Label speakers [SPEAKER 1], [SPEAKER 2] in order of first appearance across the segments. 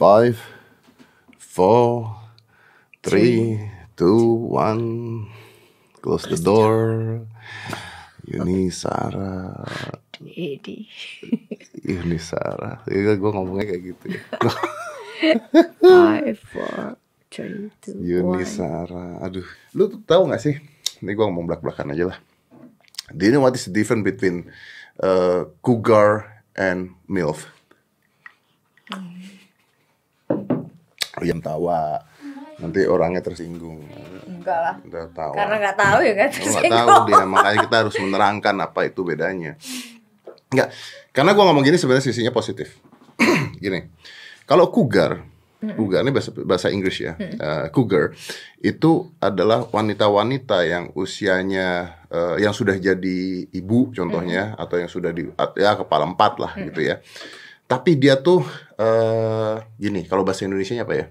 [SPEAKER 1] Five, four, three, two, one. Close the door. Yuni Sarah.
[SPEAKER 2] Edi.
[SPEAKER 1] Yuni Sarah. Iya, gue ngomongnya kayak gitu ya.
[SPEAKER 2] Five, four, three, two,
[SPEAKER 1] Yuni
[SPEAKER 2] one.
[SPEAKER 1] Sarah. Aduh, lu tuh tahu gak sih? Ini gue ngomong belak-belakan aja lah. Do you know what is the difference between uh, cougar and milf? Oh, yang tawa. Nanti orangnya tersinggung.
[SPEAKER 2] Enggak lah.
[SPEAKER 1] Udah tahu.
[SPEAKER 2] Karena nggak tahu ya kan.
[SPEAKER 1] Nggak tahu dia, makanya kita harus menerangkan apa itu bedanya. Enggak, karena gua ngomong gini sebenarnya sisinya positif. gini, kalau cougar, cougar ini bahasa, bahasa Inggris ya, eh, cougar itu adalah wanita-wanita yang usianya eh, yang sudah jadi ibu contohnya atau yang sudah di ya kepala empat lah gitu ya. Tapi dia tuh eh gini, kalau bahasa Indonesia apa ya?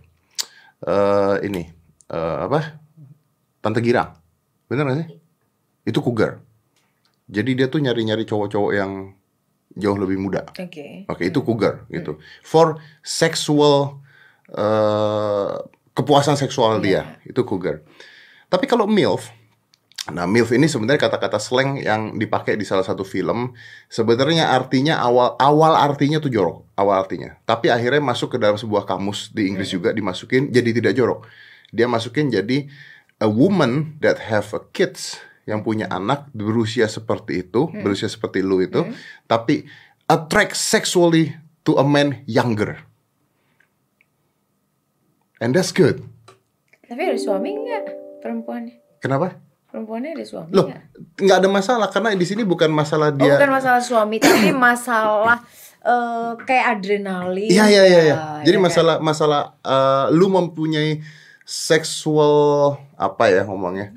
[SPEAKER 1] Eh ini eh, apa? Tante Girang. Bener gak sih? Itu cougar. Jadi dia tuh nyari-nyari cowok-cowok yang jauh lebih muda.
[SPEAKER 2] Oke.
[SPEAKER 1] Oke, itu cougar gitu. For sexual eh kepuasan seksual dia, itu cougar. Tapi kalau MILF, nah MILF ini sebenarnya kata-kata slang yang dipakai di salah satu film. Sebenarnya artinya awal awal artinya tuh jorok, awal artinya. Tapi akhirnya masuk ke dalam sebuah kamus di Inggris juga dimasukin jadi tidak jorok. Dia masukin jadi a woman that have a kids yang punya anak berusia seperti itu, berusia seperti lu itu, tapi attract sexually to a man younger. And that's good.
[SPEAKER 2] Tapi ada suami nggak perempuannya?
[SPEAKER 1] Kenapa?
[SPEAKER 2] Perempuannya ada suami
[SPEAKER 1] Loh,
[SPEAKER 2] nggak?
[SPEAKER 1] nggak ada masalah karena di sini bukan masalah
[SPEAKER 2] Oh,
[SPEAKER 1] dia.
[SPEAKER 2] bukan masalah suami, tapi masalah eh, kayak adrenalin.
[SPEAKER 1] Iya iya iya. iya.
[SPEAKER 2] ya,
[SPEAKER 1] Jadi
[SPEAKER 2] ya kan?
[SPEAKER 1] masalah masalah eh, lu mempunyai seksual apa ya ngomongnya?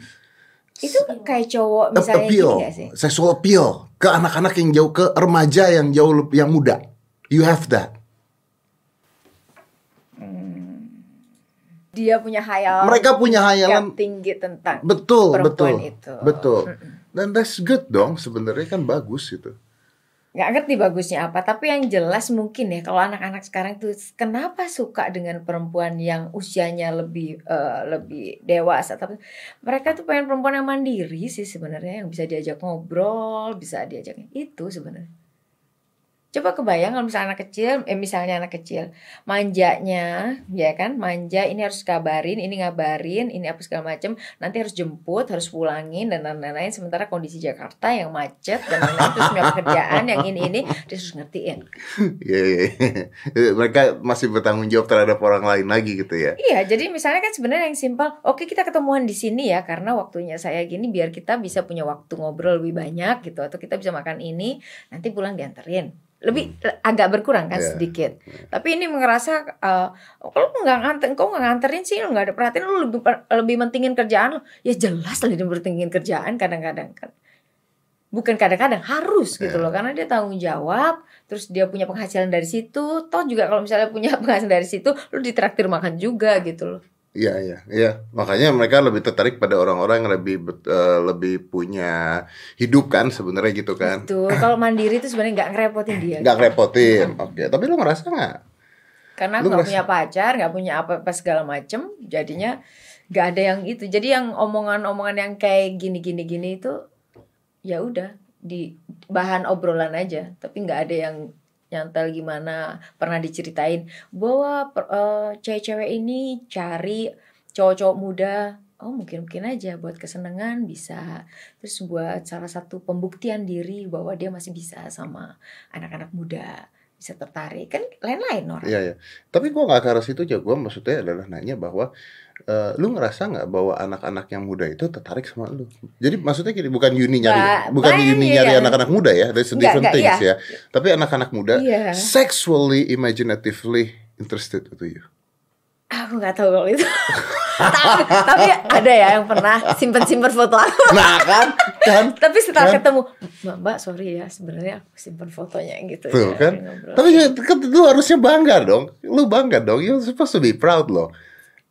[SPEAKER 2] itu kayak cowok misalnya
[SPEAKER 1] appeal,
[SPEAKER 2] gini gak sih?
[SPEAKER 1] sexual appeal ke anak-anak yang jauh ke remaja yang jauh yang muda. You have that.
[SPEAKER 2] Dia punya hayal
[SPEAKER 1] Mereka punya hayalan
[SPEAKER 2] yang tinggi tentang
[SPEAKER 1] betul betul
[SPEAKER 2] itu.
[SPEAKER 1] betul. Dan that's good dong sebenarnya kan bagus gitu.
[SPEAKER 2] nggak ngerti bagusnya apa tapi yang jelas mungkin ya kalau anak-anak sekarang tuh kenapa suka dengan perempuan yang usianya lebih eh, lebih dewasa tapi mereka tuh pengen perempuan yang mandiri sih sebenarnya yang bisa diajak ngobrol bisa diajak itu sebenarnya coba kebayang kalau misalnya anak kecil eh misalnya anak kecil manjanya ya kan manja ini harus kabarin ini ngabarin ini apa segala macem nanti harus jemput harus pulangin dan lain-lain sementara kondisi Jakarta yang macet dan lain-lain terus punya pekerjaan yang ini ini dia harus ngertiin
[SPEAKER 1] Iya, iya. Mereka masih bertanggung jawab terhadap orang lain lagi gitu ya.
[SPEAKER 2] Iya, jadi misalnya kan sebenarnya yang simpel, oke kita ketemuan di sini ya karena waktunya saya gini biar kita bisa punya waktu ngobrol lebih banyak gitu atau kita bisa makan ini nanti pulang dianterin. Lebih le- agak berkurang kan
[SPEAKER 1] Iya.
[SPEAKER 2] sedikit. Tapi ini ngerasa eh kalau nggak nganter, kau nggak nganterin sih lu nggak ada perhatian lu lebih lebih mentingin kerjaan lu. Ya jelas lah dia mentingin kerjaan kadang-kadang kan. Bukan kadang-kadang harus gitu
[SPEAKER 1] Iya.
[SPEAKER 2] loh karena dia tanggung jawab terus dia punya penghasilan dari situ toh juga kalau misalnya punya penghasilan dari situ lu ditraktir makan juga gitu loh
[SPEAKER 1] Iya, iya, iya. Makanya mereka lebih tertarik pada orang-orang yang lebih eh, lebih punya hidup kan sebenarnya gitu kan.
[SPEAKER 2] Tuh, kalau mandiri itu sebenarnya nggak ngerepotin dia.
[SPEAKER 1] Nggak ngerepotin. Oke, tapi lu ngerasa nggak?
[SPEAKER 2] Karena nggak
[SPEAKER 1] ngerasa-
[SPEAKER 2] punya pacar, nggak punya apa-apa segala macem, jadinya nggak ada yang itu. Jadi yang omongan-omongan yang kayak gini-gini gini itu ya udah di bahan obrolan aja, tapi nggak ada yang nyantel gimana pernah diceritain bahwa per- eh, cewek-cewek ini cari cowok-cowok muda oh mungkin mungkin aja buat kesenangan bisa terus buat salah satu pembuktian diri bahwa dia masih bisa sama anak-anak muda bisa tertarik kan lain-lain orang
[SPEAKER 1] Iya, iya. Tapi gua nggak ke arah situ aja. Gua maksudnya adalah nanya bahwa eh, lu ngerasa nggak bahwa anak-anak yang muda itu tertarik sama lu? Jadi maksudnya gini, bukan Yuni nyari,
[SPEAKER 2] Nggak,
[SPEAKER 1] bukan
[SPEAKER 2] ya.
[SPEAKER 1] nyari anak-anak muda ya.
[SPEAKER 2] Nggak,
[SPEAKER 1] different
[SPEAKER 2] nggak,
[SPEAKER 1] things
[SPEAKER 2] iya.
[SPEAKER 1] ya. Tapi anak-anak muda
[SPEAKER 2] Iya.
[SPEAKER 1] sexually imaginatively interested to you.
[SPEAKER 2] aku nggak tahu kalau itu tapi, tapi ada ya yang pernah simpen simpen foto aku
[SPEAKER 1] Nah kan, kan,
[SPEAKER 2] tapi setelah
[SPEAKER 1] Kan?
[SPEAKER 2] ketemu mbak mbak sorry ya sebenarnya aku simpen fotonya gitu
[SPEAKER 1] tuh
[SPEAKER 2] ya,
[SPEAKER 1] kan. Tapi kan lu harusnya bangga dong. Lu bangga dong. You're supposed to be proud loh.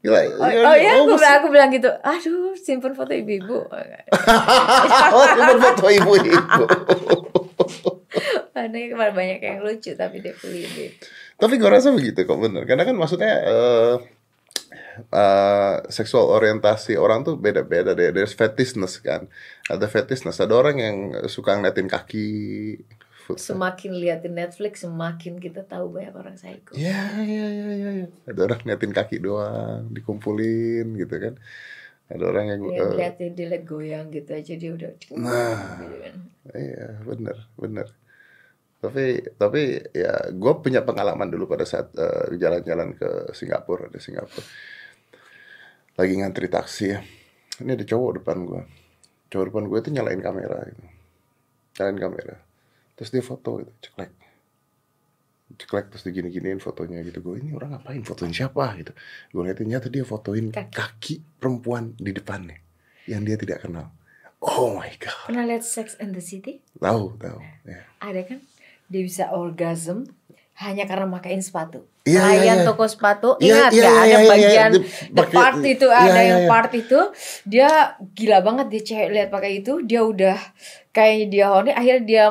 [SPEAKER 1] Gila,
[SPEAKER 2] Oh,
[SPEAKER 1] you're
[SPEAKER 2] oh iya, aku
[SPEAKER 1] almost-
[SPEAKER 2] bilang, aku bilang gitu. Aduh, simpen foto ibu-ibu.
[SPEAKER 1] oh, simpen foto ibu-ibu.
[SPEAKER 2] Karena kemarin banyak yang lucu tapi dia pilih gitu.
[SPEAKER 1] Tapi gue rasa begitu kok bener. Karena kan maksudnya uh, uh, seksual orientasi orang tuh beda-beda deh. There's fetishness kan. Ada fetishness. Ada orang yang suka ngeliatin kaki.
[SPEAKER 2] Semakin liatin Netflix, semakin kita tahu banyak orang psycho.
[SPEAKER 1] Ya, ya, ya, ya, ya. Ada orang ngeliatin kaki doang, dikumpulin gitu kan. Ada orang yang,
[SPEAKER 2] Yang
[SPEAKER 1] eh,
[SPEAKER 2] liatin dia liat goyang gitu aja dia udah
[SPEAKER 1] Nah.
[SPEAKER 2] gitu kan.
[SPEAKER 1] iya bener, bener. Tapi, tapi ya gue punya pengalaman dulu pada saat eh, jalan-jalan ke Singapura, di Singapura. Lagi ngantri taksi ya. Ini ada cowok depan gue. Cowok depan gue itu nyalain kamera gitu. Nyalain kamera. Terus dia foto gitu, ceklek. Ceklek terus digini-giniin fotonya gitu. Gue ini orang ngapain? Fotoin siapa gitu. Gue liatin nyata dia fotoin
[SPEAKER 2] Kaki.
[SPEAKER 1] kaki perempuan di depannya. Yang dia tidak kenal. Oh my god.
[SPEAKER 2] Pernah lihat Sex and the City?
[SPEAKER 1] Tahu, tahu. Ya.
[SPEAKER 2] Ada kan? Dia bisa orgasm hanya karena makain sepatu.
[SPEAKER 1] Iya, iya,
[SPEAKER 2] Pelayan
[SPEAKER 1] iya.
[SPEAKER 2] toko sepatu,
[SPEAKER 1] Iya,
[SPEAKER 2] ingat
[SPEAKER 1] iya,
[SPEAKER 2] nggak
[SPEAKER 1] iya,
[SPEAKER 2] ada
[SPEAKER 1] iya, iya.
[SPEAKER 2] bagian
[SPEAKER 1] Dia
[SPEAKER 2] the part itu
[SPEAKER 1] iya,
[SPEAKER 2] ada
[SPEAKER 1] iya,
[SPEAKER 2] yang
[SPEAKER 1] iya.
[SPEAKER 2] part itu dia gila banget dia cewek lihat pakai itu dia udah kayak dia horny akhirnya dia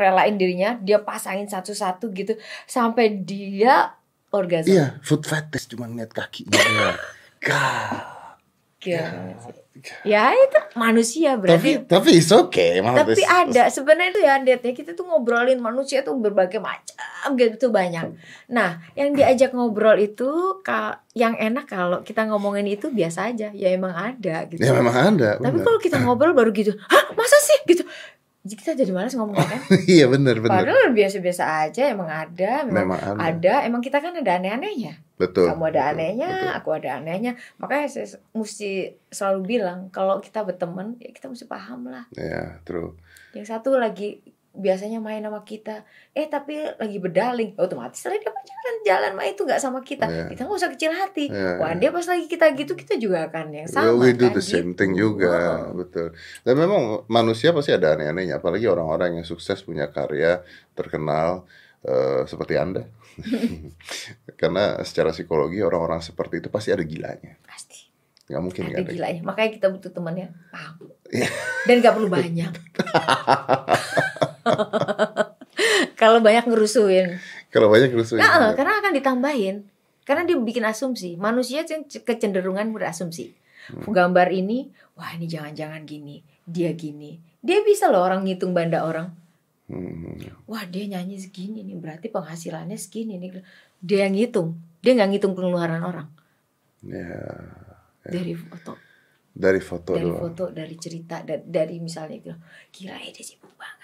[SPEAKER 2] relain dirinya dia pasangin satu-satu gitu sampai dia orgasm.
[SPEAKER 1] Iya, foot fetish cuma ngeliat kakinya.
[SPEAKER 2] Gila sih. Ya itu manusia berarti
[SPEAKER 1] Tapi tapi it's okay,
[SPEAKER 2] tapi ada sebenarnya itu ya Dad, ya kita tuh ngobrolin manusia tuh berbagai macam gitu banyak. Nah, yang diajak ngobrol itu yang enak kalau kita ngomongin itu biasa aja, ya emang ada gitu.
[SPEAKER 1] Ya memang ada.
[SPEAKER 2] Tapi kalau kita ngobrol baru gitu, hah masa sih gitu? Jadi kita jadi malas ngomongnya kan.
[SPEAKER 1] iya bener bener.
[SPEAKER 2] Padahal biasa-biasa aja, emang ada, memang,
[SPEAKER 1] Memang ada.
[SPEAKER 2] ada. Emang kita kan ada aneh-anehnya.
[SPEAKER 1] Betul.
[SPEAKER 2] Kamu ada
[SPEAKER 1] betul,
[SPEAKER 2] anehnya,
[SPEAKER 1] betul.
[SPEAKER 2] aku ada anehnya. Makanya saya mesti selalu bilang kalau kita berteman, ya kita mesti paham lah.
[SPEAKER 1] Ya, true.
[SPEAKER 2] Yang satu lagi biasanya main sama kita, eh tapi lagi berdaling, otomatis lah dia pacaran jalan main itu nggak sama kita.
[SPEAKER 1] Iya.
[SPEAKER 2] Kita nggak usah kecil hati.
[SPEAKER 1] Iya,
[SPEAKER 2] Wah dia pas lagi kita gitu kita juga akan yang
[SPEAKER 1] Yeah,
[SPEAKER 2] sama
[SPEAKER 1] we do
[SPEAKER 2] kan,
[SPEAKER 1] the same
[SPEAKER 2] gitu.
[SPEAKER 1] thing juga,
[SPEAKER 2] Wow.
[SPEAKER 1] betul. Dan memang manusia pasti ada aneh-anehnya, apalagi orang-orang yang sukses punya karya terkenal eh, seperti anda. Karena secara psikologi orang-orang seperti itu pasti ada gilanya,
[SPEAKER 2] Pasti
[SPEAKER 1] nggak mungkin
[SPEAKER 2] ada
[SPEAKER 1] ada.
[SPEAKER 2] gilanya. Makanya kita butuh teman yang paham
[SPEAKER 1] Iya.
[SPEAKER 2] dan nggak perlu banyak. Kalau banyak ngerusuin,
[SPEAKER 1] Kalau banyak rusuh.
[SPEAKER 2] Nah, karena akan ditambahin. Karena dia bikin asumsi. Manusia cen- kecenderungan berasumsi.
[SPEAKER 1] Hmm.
[SPEAKER 2] Gambar ini, wah ini jangan-jangan gini, dia gini. Dia bisa loh orang ngitung banda orang.
[SPEAKER 1] Hmm.
[SPEAKER 2] Wah dia nyanyi segini nih, berarti penghasilannya segini nih. Dia yang ngitung. Dia nggak ngitung pengeluaran orang
[SPEAKER 1] Ya,
[SPEAKER 2] dari foto,
[SPEAKER 1] dari foto
[SPEAKER 2] dari
[SPEAKER 1] doang.
[SPEAKER 2] foto, dari cerita, da- dari, misalnya gitu. Gila ya dia sibuk banget.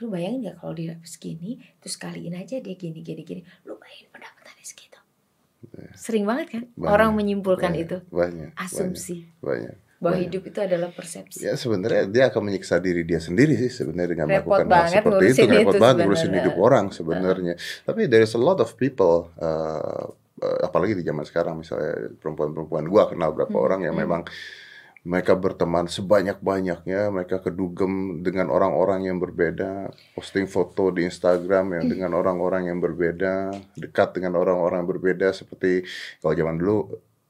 [SPEAKER 2] Lu bayangin nggak kalau dia segini, terus kaliin aja dia gini gini gini. Lu bayangin pendapatannya segitu. Sering banget kan
[SPEAKER 1] Banyak,
[SPEAKER 2] orang menyimpulkan
[SPEAKER 1] banyak,
[SPEAKER 2] itu
[SPEAKER 1] Banyak.
[SPEAKER 2] asumsi
[SPEAKER 1] Banyak.
[SPEAKER 2] bahwa
[SPEAKER 1] banyak.
[SPEAKER 2] hidup itu adalah persepsi.
[SPEAKER 1] Ya sebenarnya dia akan menyiksa diri dia sendiri sih sebenarnya dengan
[SPEAKER 2] Repot
[SPEAKER 1] melakukan hal seperti itu repot
[SPEAKER 2] itu
[SPEAKER 1] banget ngurusin hidup orang sebenarnya. Tapi there is a lot of people uh, uh, apalagi di zaman sekarang misalnya perempuan-perempuan gua kenal berapa
[SPEAKER 2] Hmm,
[SPEAKER 1] orang yang
[SPEAKER 2] hmm.
[SPEAKER 1] memang mereka berteman sebanyak-banyaknya, mereka kedugem dengan orang-orang yang berbeda, posting foto di Instagram yang dengan orang-orang yang berbeda, dekat dengan orang-orang yang berbeda. Seperti kalau zaman dulu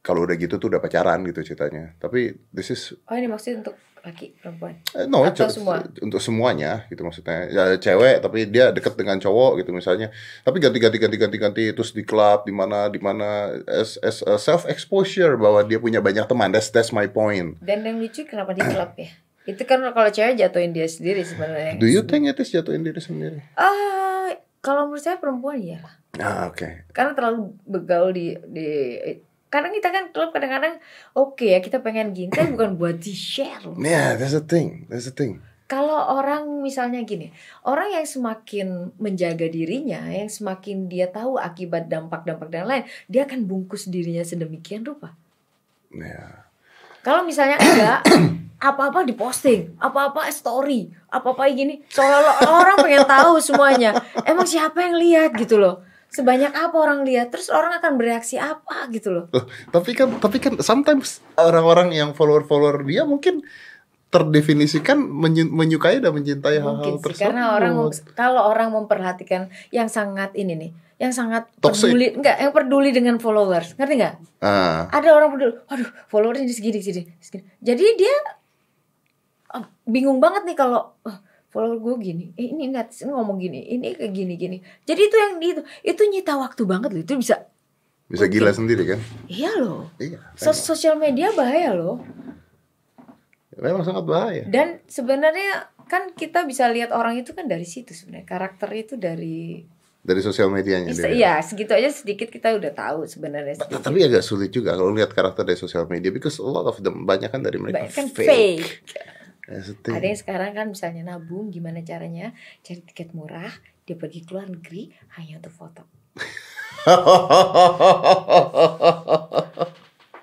[SPEAKER 1] kalau udah gitu tuh udah pacaran gitu ceritanya. Tapi this is
[SPEAKER 2] Oh ini maksudnya untuk laki perempuan.
[SPEAKER 1] Eh, No,
[SPEAKER 2] Atau semua?
[SPEAKER 1] untuk semuanya gitu maksudnya. Ya cewek tapi dia deket dengan cowok gitu misalnya. Tapi ganti ganti ganti ganti ganti terus di klub di mana di mana as, as a self exposure bahwa dia punya banyak teman. That's that's my point.
[SPEAKER 2] Dan yang lucu kenapa di klub ya? Itu kan kalau cewek jatuhin dia sendiri sebenarnya.
[SPEAKER 1] Do you think it is jatuhin diri sendiri?
[SPEAKER 2] Ah, kalau menurut saya perempuan ya.
[SPEAKER 1] Ah, oke.
[SPEAKER 2] Karena terlalu begaul di di kadang kita kan klub kadang-kadang oke ya kita pengen gini tapi bukan buat di share.
[SPEAKER 1] Yeah, that's the thing. That's the thing.
[SPEAKER 2] Kalau orang misalnya gini, orang yang semakin menjaga dirinya, yang semakin dia tahu akibat dampak-dampak dan lain, dia akan bungkus dirinya sedemikian rupa.
[SPEAKER 1] Yeah.
[SPEAKER 2] Kalau misalnya enggak, apa-apa diposting, apa-apa story, apa-apa gini, seolah-olah orang pengen tahu semuanya. Emang siapa yang lihat gitu loh? Sebanyak apa orang lihat, terus orang akan bereaksi apa gitu loh?
[SPEAKER 1] Loh, tapi kan tapi kan sometimes orang-orang yang follower-follower dia mungkin terdefinisikan menyu- menyukai dan mencintai hal-hal tersebut.
[SPEAKER 2] karena orang kalau orang memperhatikan yang sangat ini nih, yang sangat
[SPEAKER 1] Toxic.
[SPEAKER 2] peduli, enggak, yang peduli dengan followers, ngerti nggak?
[SPEAKER 1] ah,
[SPEAKER 2] Ada orang peduli, waduh followersnya di segini, segini, segini. Jadi dia ah, bingung banget nih kalau ah, follower gue gini eh, ini netizen ngomong gini ini kayak gini gini jadi itu yang itu itu nyita waktu banget loh itu bisa
[SPEAKER 1] Bisa
[SPEAKER 2] Oke.
[SPEAKER 1] gila sendiri kan?
[SPEAKER 2] iya loh
[SPEAKER 1] Iya.
[SPEAKER 2] Sosial media bahaya loh
[SPEAKER 1] Memang sangat bahaya.
[SPEAKER 2] dan sebenarnya kan kita bisa lihat orang itu kan dari situ sebenarnya karakter itu dari
[SPEAKER 1] Dari sosial medianya.
[SPEAKER 2] iya segitu aja sedikit kita udah tahu sebenarnya
[SPEAKER 1] T-
[SPEAKER 2] sedikit.
[SPEAKER 1] Tapi agak sulit juga kalau lihat karakter dari sosial media because a lot of them banyak kan dari mereka
[SPEAKER 2] Banyak kan fake.
[SPEAKER 1] Thing.
[SPEAKER 2] Ada yang sekarang kan misalnya nabung gimana caranya cari tiket murah dia pergi ke luar negeri hanya untuk foto.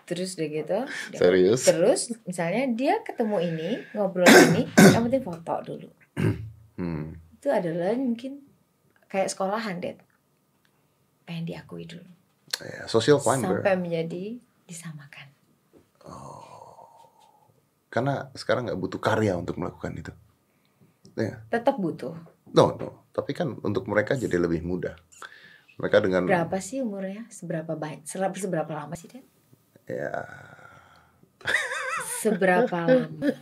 [SPEAKER 2] Terus udah gitu. dia-
[SPEAKER 1] Serius?
[SPEAKER 2] Terus misalnya dia ketemu ini ngobrol ini, yang penting foto dulu.
[SPEAKER 1] Hmm.
[SPEAKER 2] Itu adalah mungkin kayak sekolahan deh. Pengen diakui dulu.
[SPEAKER 1] Ya, social climber.
[SPEAKER 2] Sampai menjadi disamakan.
[SPEAKER 1] Karena sekarang nggak butuh karya untuk melakukan itu. Ya.
[SPEAKER 2] Tetap butuh.
[SPEAKER 1] No, no. Tapi kan untuk mereka jadi lebih mudah. Mereka dengan
[SPEAKER 2] Berapa sih umurnya? Seberapa? Seberapa, seberapa lama sih, Den?
[SPEAKER 1] ya
[SPEAKER 2] Seberapa lama?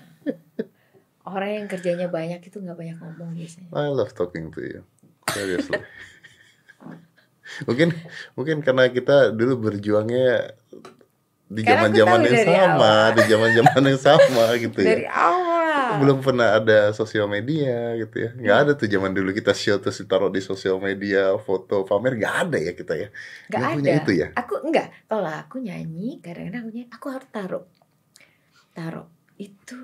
[SPEAKER 2] Orang yang kerjanya banyak itu nggak banyak ngomong biasanya.
[SPEAKER 1] I love talking to you. Seriously. mungkin mungkin karena kita dulu berjuangnya di zaman-zaman
[SPEAKER 2] tahu
[SPEAKER 1] yang sama, di zaman-zaman yang sama gitu ya.
[SPEAKER 2] Dari awal.
[SPEAKER 1] Belum pernah ada sosial media gitu ya. Nggak ada tuh zaman dulu kita show terus ditaruh di sosial media, foto pamer nggak ada ya kita ya.
[SPEAKER 2] Nggak
[SPEAKER 1] Nggak
[SPEAKER 2] ada.
[SPEAKER 1] punya itu ya.
[SPEAKER 2] Aku enggak. Kalau aku nyanyi, kadang-kadang aku nyanyi, aku harus taruh. Taruh. Itu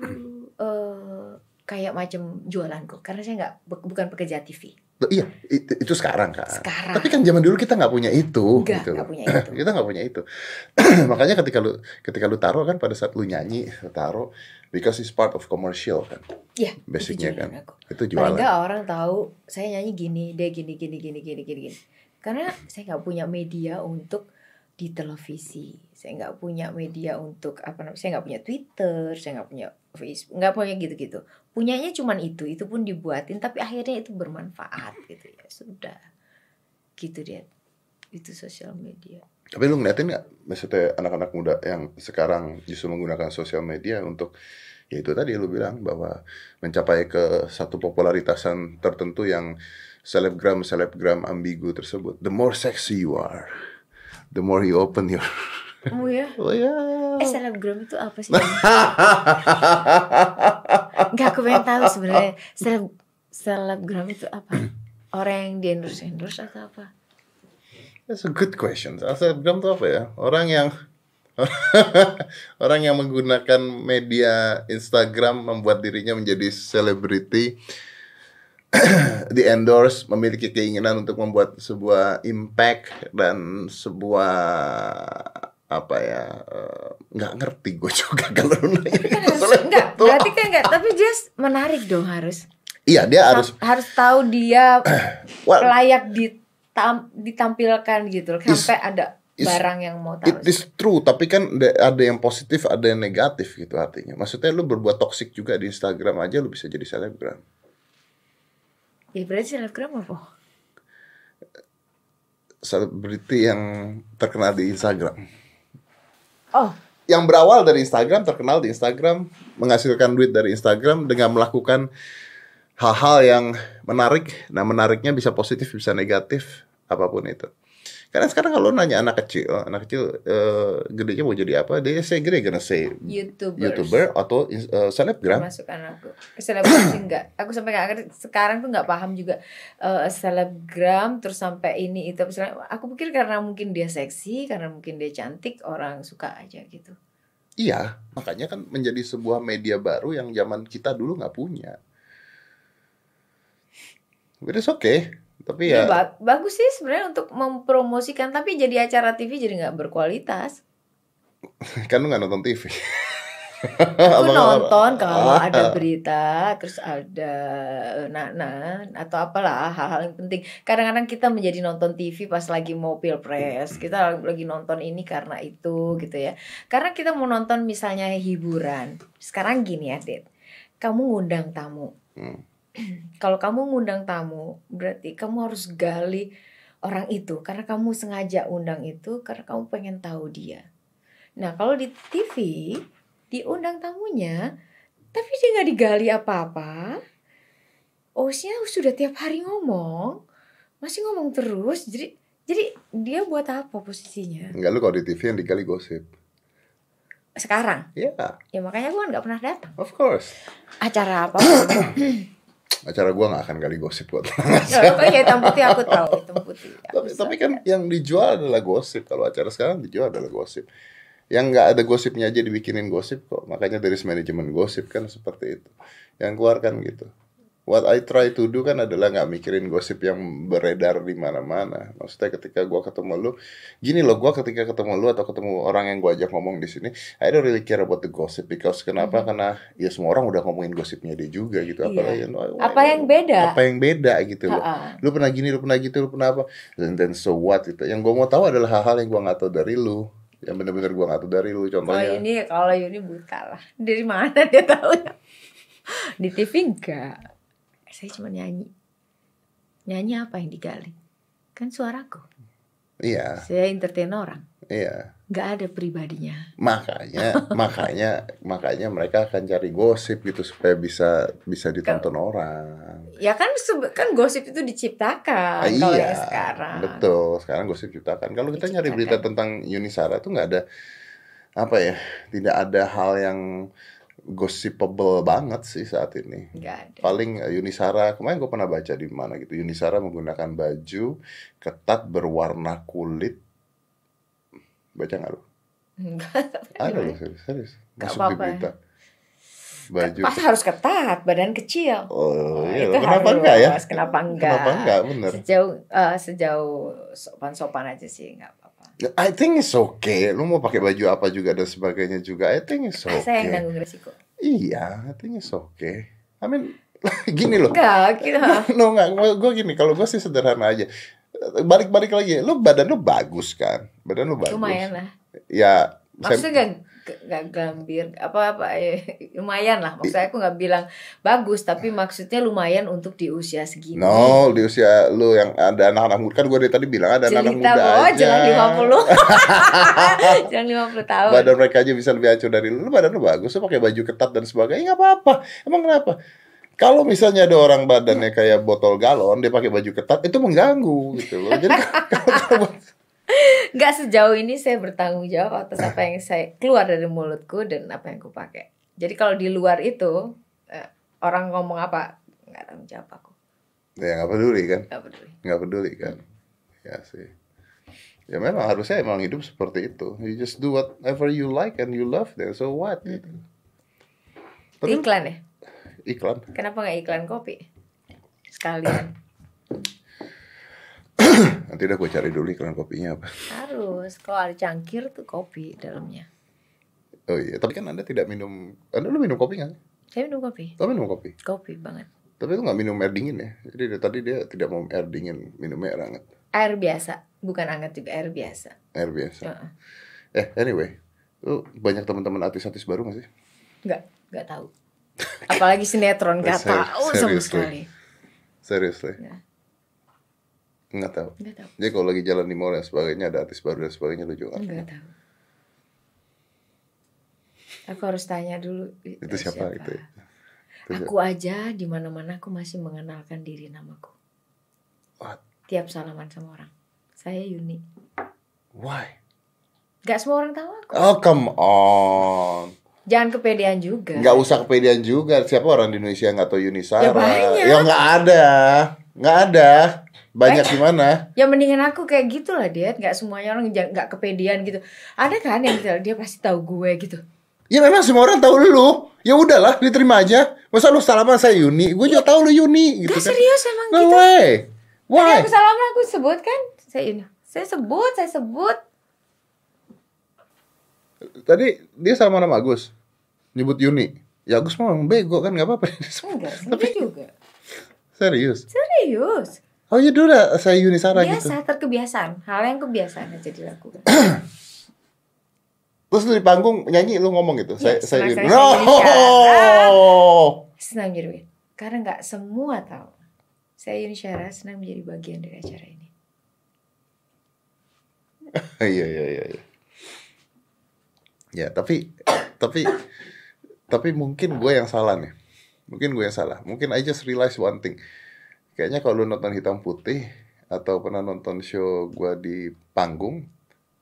[SPEAKER 2] eh kayak macam jualanku. Karena saya nggak bu- bukan pekerja TV.
[SPEAKER 1] Iya, itu, itu sekarang kan.
[SPEAKER 2] Sekarang.
[SPEAKER 1] Tapi kan zaman dulu kita nggak punya itu.
[SPEAKER 2] Nggak,
[SPEAKER 1] gitu loh.
[SPEAKER 2] punya itu.
[SPEAKER 1] kita nggak punya itu. Makanya ketika lu ketika lu taruh kan pada saat lu nyanyi lu taruh because it's part of commercial kan.
[SPEAKER 2] Iya.
[SPEAKER 1] Basicnya
[SPEAKER 2] itu
[SPEAKER 1] kan.
[SPEAKER 2] aku.
[SPEAKER 1] Itu jualan.
[SPEAKER 2] nggak orang tahu saya nyanyi gini, dia gini gini gini gini gini gini. Karena saya nggak punya media untuk di televisi. Saya nggak punya media untuk apa namanya? Saya nggak punya Twitter, saya nggak punya Facebook, nggak punya gitu-gitu. Punyanya cuman itu, itu pun dibuatin, tapi akhirnya itu bermanfaat gitu ya. Sudah, gitu dia. Itu sosial media.
[SPEAKER 1] Tapi lu ngeliatin nggak, maksudnya anak-anak muda yang sekarang justru menggunakan sosial media untuk ya itu tadi lu bilang bahwa mencapai ke satu popularitasan tertentu yang selebgram selebgram ambigu tersebut. The more sexy you are, the more you open your
[SPEAKER 2] Oh ya?
[SPEAKER 1] oh ya.
[SPEAKER 2] Eh selebgram itu apa sih? Enggak, aku pengen tahu sebenarnya seleb selebgram itu apa? Orang yang di endorse endorse atau apa?
[SPEAKER 1] That's a good question. Selebgram itu apa ya? Orang yang orang yang menggunakan media Instagram membuat dirinya menjadi selebriti di endorse memiliki keinginan untuk membuat sebuah impact dan sebuah apa ya eh, nggak ngerti gue juga kalau nanya
[SPEAKER 2] Kan harus enggak, berarti kan enggak, tapi dia menarik dong harus.
[SPEAKER 1] iya dia harus
[SPEAKER 2] harus tahu dia
[SPEAKER 1] well,
[SPEAKER 2] layak ditam, ditampilkan gitu loh. Sampai ada
[SPEAKER 1] is-
[SPEAKER 2] barang yang mau
[SPEAKER 1] It
[SPEAKER 2] taruh.
[SPEAKER 1] is true, tapi kan da- ada yang positif, ada yang negatif gitu artinya. Maksudnya lu berbuat toksik juga di Instagram aja lu bisa jadi selebgram.
[SPEAKER 2] Ya berarti selebgram apa?
[SPEAKER 1] Selebriti yang terkenal di Instagram.
[SPEAKER 2] Oh,
[SPEAKER 1] Yang berawal dari Instagram, terkenal di Instagram, menghasilkan duit dari Instagram dengan melakukan hal-hal yang menarik. Nah, menariknya bisa positif, bisa negatif, apa pun itu. Karena sekarang kalau nanya anak kecil, anak kecil eh, gedenya mau jadi apa? Dia say gede gonna say
[SPEAKER 2] YouTubers.
[SPEAKER 1] YouTuber atau eh, selebgram.
[SPEAKER 2] termasuk anakku selebgram sih enggak aku sampai nggak ngerti sekarang tuh nggak paham juga eh, selebgram terus sampai ini itu aku pikir karena mungkin dia seksi karena mungkin dia cantik orang suka aja gitu
[SPEAKER 1] Iya, makanya kan menjadi sebuah media baru yang zaman kita dulu nggak punya. But it's okay. Tapi
[SPEAKER 2] Ya,
[SPEAKER 1] ya,
[SPEAKER 2] ba- bagus sih sebenarnya untuk mempromosikan tapi jadi acara TV jadi nggak berkualitas.
[SPEAKER 1] Kan lu nggak nonton TV.
[SPEAKER 2] aku nonton kalau
[SPEAKER 1] Ah.
[SPEAKER 2] ada berita terus ada nah atau apalah hal-hal yang penting. Kadang-kadang kita menjadi nonton TV pas lagi mau pilpres. Kita lagi nonton ini karena itu gitu ya. Karena kita mau nonton misalnya hiburan. Sekarang gini ya Dit. Kamu ngundang tamu.
[SPEAKER 1] Hmm.
[SPEAKER 2] Kalau kamu ngundang tamu berarti kamu harus gali orang itu karena kamu sengaja undang itu karena kamu pengen tahu dia nah kalau di TV diundang tamunya tapi dia nggak digali apa-apa hostnya sudah tiap hari ngomong, masih ngomong terus. Jadi jadi dia buat apa posisinya?
[SPEAKER 1] Enggak lu kalau di TV yang digali gosip.
[SPEAKER 2] Sekarang,
[SPEAKER 1] Ya,
[SPEAKER 2] ya makanya gue nggak pernah datang.
[SPEAKER 1] of course.
[SPEAKER 2] Acara apa?
[SPEAKER 1] Acara gua nggak akan gali gosip buat
[SPEAKER 2] oh ya hitam putih aku tahu hitam putih. Aku
[SPEAKER 1] tapi, tapi kan yang dijual adalah gosip. Kalau acara sekarang dijual adalah gosip. Yang nggak ada gosipnya aja dibikinin gosip kok. Makanya dari manajemen gosip kan seperti itu. Yang keluarkan gitu. What I try to do kan adalah nggak mikirin gosip yang beredar di mana-mana. Maksudnya ketika gua ketemu lu, gini loh, gua ketika ketemu lu atau ketemu orang yang gua ajak ngomong di sini, I don't really care about the gossip because kenapa? Karena ya semua orang udah ngomongin gosipnya dia juga gitu.
[SPEAKER 2] Hmm. Iya.
[SPEAKER 1] Apalagi
[SPEAKER 2] Apa yang beda?
[SPEAKER 1] Apa yang beda gitu loh lu pernah gini, lu pernah gitu, lu pernah apa, dan then so what gitu. Yang gue mau tahu adalah hal-hal yang gue nggak tahu dari lu, yang bener-bener gue nggak tahu dari lu.
[SPEAKER 2] Kalau
[SPEAKER 1] Contohnya,
[SPEAKER 2] ini kalau ini buta lah. Dari mana dia tahu? Di TV enggak. Saya cuma nyanyi. Nyanyi apa yang digali? Kan suaraku.
[SPEAKER 1] iya,
[SPEAKER 2] Saya entertain orang.
[SPEAKER 1] iya.
[SPEAKER 2] Nggak ada pribadinya.
[SPEAKER 1] Makanya, makanya, makanya mereka akan cari gosip gitu supaya bisa bisa ditonton orang.
[SPEAKER 2] Ya kan kan gosip itu diciptakan
[SPEAKER 1] Ah,
[SPEAKER 2] kalau
[SPEAKER 1] iya,
[SPEAKER 2] yang sekarang.
[SPEAKER 1] betul. Sekarang gosip ciptakan. Kalau kita nyari
[SPEAKER 2] Diciptakan.
[SPEAKER 1] berita tentang Yuni Sara tuh nggak ada apa ya, tidak ada hal yang gossipable banget sih saat ini.
[SPEAKER 2] Nggak ada.
[SPEAKER 1] paling eh, Yunisara kemarin gue pernah baca di mana gitu Yunisara menggunakan baju ketat berwarna kulit baca nggak lu
[SPEAKER 2] Enggak.
[SPEAKER 1] ada loh serius serius masuk di
[SPEAKER 2] apa-apa.
[SPEAKER 1] berita baju
[SPEAKER 2] Pas harus ketat, badan kecil.
[SPEAKER 1] oh iya
[SPEAKER 2] Itu
[SPEAKER 1] kenapa
[SPEAKER 2] harus.
[SPEAKER 1] enggak ya
[SPEAKER 2] Kenapa enggak?
[SPEAKER 1] kenapa enggak bener
[SPEAKER 2] Sejauh eh, sejauh sopan-sopan aja sih nggak apa-apa.
[SPEAKER 1] I think it's okay. Lu mau pakai baju apa juga dan sebagainya juga I think it's
[SPEAKER 2] Ah, Saya yang
[SPEAKER 1] okay.
[SPEAKER 2] nanggung resiko.
[SPEAKER 1] iya I think it's okay. I mean gini loh.
[SPEAKER 2] Enggak, gitu.
[SPEAKER 1] no nggak gue gini kalau gue sih sederhana aja. Balik-balik lagi lu badan lu bagus kan? Badan lu bagus.
[SPEAKER 2] Lumayan lah.
[SPEAKER 1] ya saya-
[SPEAKER 2] Maksudnya gak, gak gambir apa-apa eh, lumayan lah. Maksudnya aku nggak bilang bagus, tapi maksudnya lumayan untuk di usia segini.
[SPEAKER 1] no di usia lu yang ada anak-anak muda kan gue dari tadi bilang ada anak-anak muda
[SPEAKER 2] oh,
[SPEAKER 1] aja.
[SPEAKER 2] jangan 50 Jangan 50 tahun.
[SPEAKER 1] Badan mereka aja bisa lebih hancur dari lu. Lu badan lu bagus lu pakai baju ketat dan sebagainya nggak apa-apa. Emang kenapa? Kalau misalnya ada orang badannya kayak botol galon dia pakai baju ketat itu mengganggu gitu loh. Jadi kalau, kalau
[SPEAKER 2] Nggak sejauh ini saya bertanggung jawab atas apa yang saya keluar dari mulutku dan apa yang aku pakai Jadi kalau di luar itu eh, Orang ngomong apa Nggak tanggung jawab aku.
[SPEAKER 1] Ya nggak peduli kan?
[SPEAKER 2] Nggak peduli.
[SPEAKER 1] Nggak peduli kan? Ya sih. Ya memang harusnya emang hidup seperti itu. You just do whatever you like and you love then so what? Gitu. Tapi-
[SPEAKER 2] Iklan ya?
[SPEAKER 1] Iklan.
[SPEAKER 2] Kenapa nggak iklan kopi? Sekalian
[SPEAKER 1] nanti dah gue cari dulu iklan kopinya apa.
[SPEAKER 2] Harus. Kalau ada cangkir tuh kopi dalamnya.
[SPEAKER 1] Oh iya tapi kan anda tidak minum anda lu minum kopi nggak?
[SPEAKER 2] Saya minum kopi.
[SPEAKER 1] Lo minum kopi?
[SPEAKER 2] Kopi banget.
[SPEAKER 1] Tapi itu nggak minum air dingin ya? Jadi dari tadi dia tidak mau air dingin minumnya air hangat.
[SPEAKER 2] Air biasa. Bukan hangat juga air biasa.
[SPEAKER 1] Air biasa.
[SPEAKER 2] Heeh.
[SPEAKER 1] eh anyway lu banyak teman-teman artis-artis baru gak sih?
[SPEAKER 2] Nggak Nggak tahu. Apalagi sinetron Nggak tahu sama sekali.
[SPEAKER 1] Seriously.
[SPEAKER 2] Nggak
[SPEAKER 1] tahu
[SPEAKER 2] Nggak tahu
[SPEAKER 1] jadi kalau lagi jalan di mall dan sebagainya ada artis baru dan sebagainya lu juga nggak tahu.
[SPEAKER 2] Enggak tahu. Aku harus tanya dulu
[SPEAKER 1] itu siapa, itu ya? Itu siapa?
[SPEAKER 2] Aku aja di mana-mana aku masih mengenalkan diri namaku.
[SPEAKER 1] What?
[SPEAKER 2] Tiap salaman sama orang. Saya Yuni.
[SPEAKER 1] why
[SPEAKER 2] Gak semua orang tahu aku.
[SPEAKER 1] oh come on
[SPEAKER 2] Jangan kepedean juga.
[SPEAKER 1] nggak usah kepedean juga siapa orang di Indonesia yang nggak tahu Yunisara
[SPEAKER 2] Ya, banyak.
[SPEAKER 1] ya nggak ada nggak ada banyak di mana
[SPEAKER 2] Ya mendingan aku kayak gitu lah dia. Gak semuanya orang jangan- gak kepedean gitu. Ada kan yang gitu, dia pasti tahu gue gitu.
[SPEAKER 1] Ya memang semua orang tahu lu. Ya udahlah, diterima aja. Masa lu salaman saya Yuni, gue juga tahu lu Yuni gitu
[SPEAKER 2] Gak
[SPEAKER 1] kan.
[SPEAKER 2] serius emang
[SPEAKER 1] No
[SPEAKER 2] gitu.
[SPEAKER 1] way.
[SPEAKER 2] Tadi
[SPEAKER 1] Why?
[SPEAKER 2] aku salaman aku sebut kan. Saya Yuni. Saya sebut, saya sebut.
[SPEAKER 1] Tadi dia sama nama Agus. Nyebut Yuni. Ya Agus mah bego kan nggak apa-apa.
[SPEAKER 2] Enggak, enggak juga.
[SPEAKER 1] Serius.
[SPEAKER 2] Serius.
[SPEAKER 1] Oh ya udah saya Yuni Sara gitu.
[SPEAKER 2] biasa terkebiasaan hal yang kebiasaan aja dilakukan
[SPEAKER 1] Terus lu di panggung nyanyi lu ngomong gitu.
[SPEAKER 2] Ya,
[SPEAKER 1] saya saya No.
[SPEAKER 2] senang menjadi karena nggak semua tahu saya Yuni Syara senang menjadi bagian dari acara ini
[SPEAKER 1] Iya iya iya. iya. Ya tapi tapi tapi mungkin gue yang salah nih. Mungkin gue yang salah. Mungkin I just realize one thing. Kayaknya kalau lu nonton hitam putih atau pernah nonton show gue di panggung,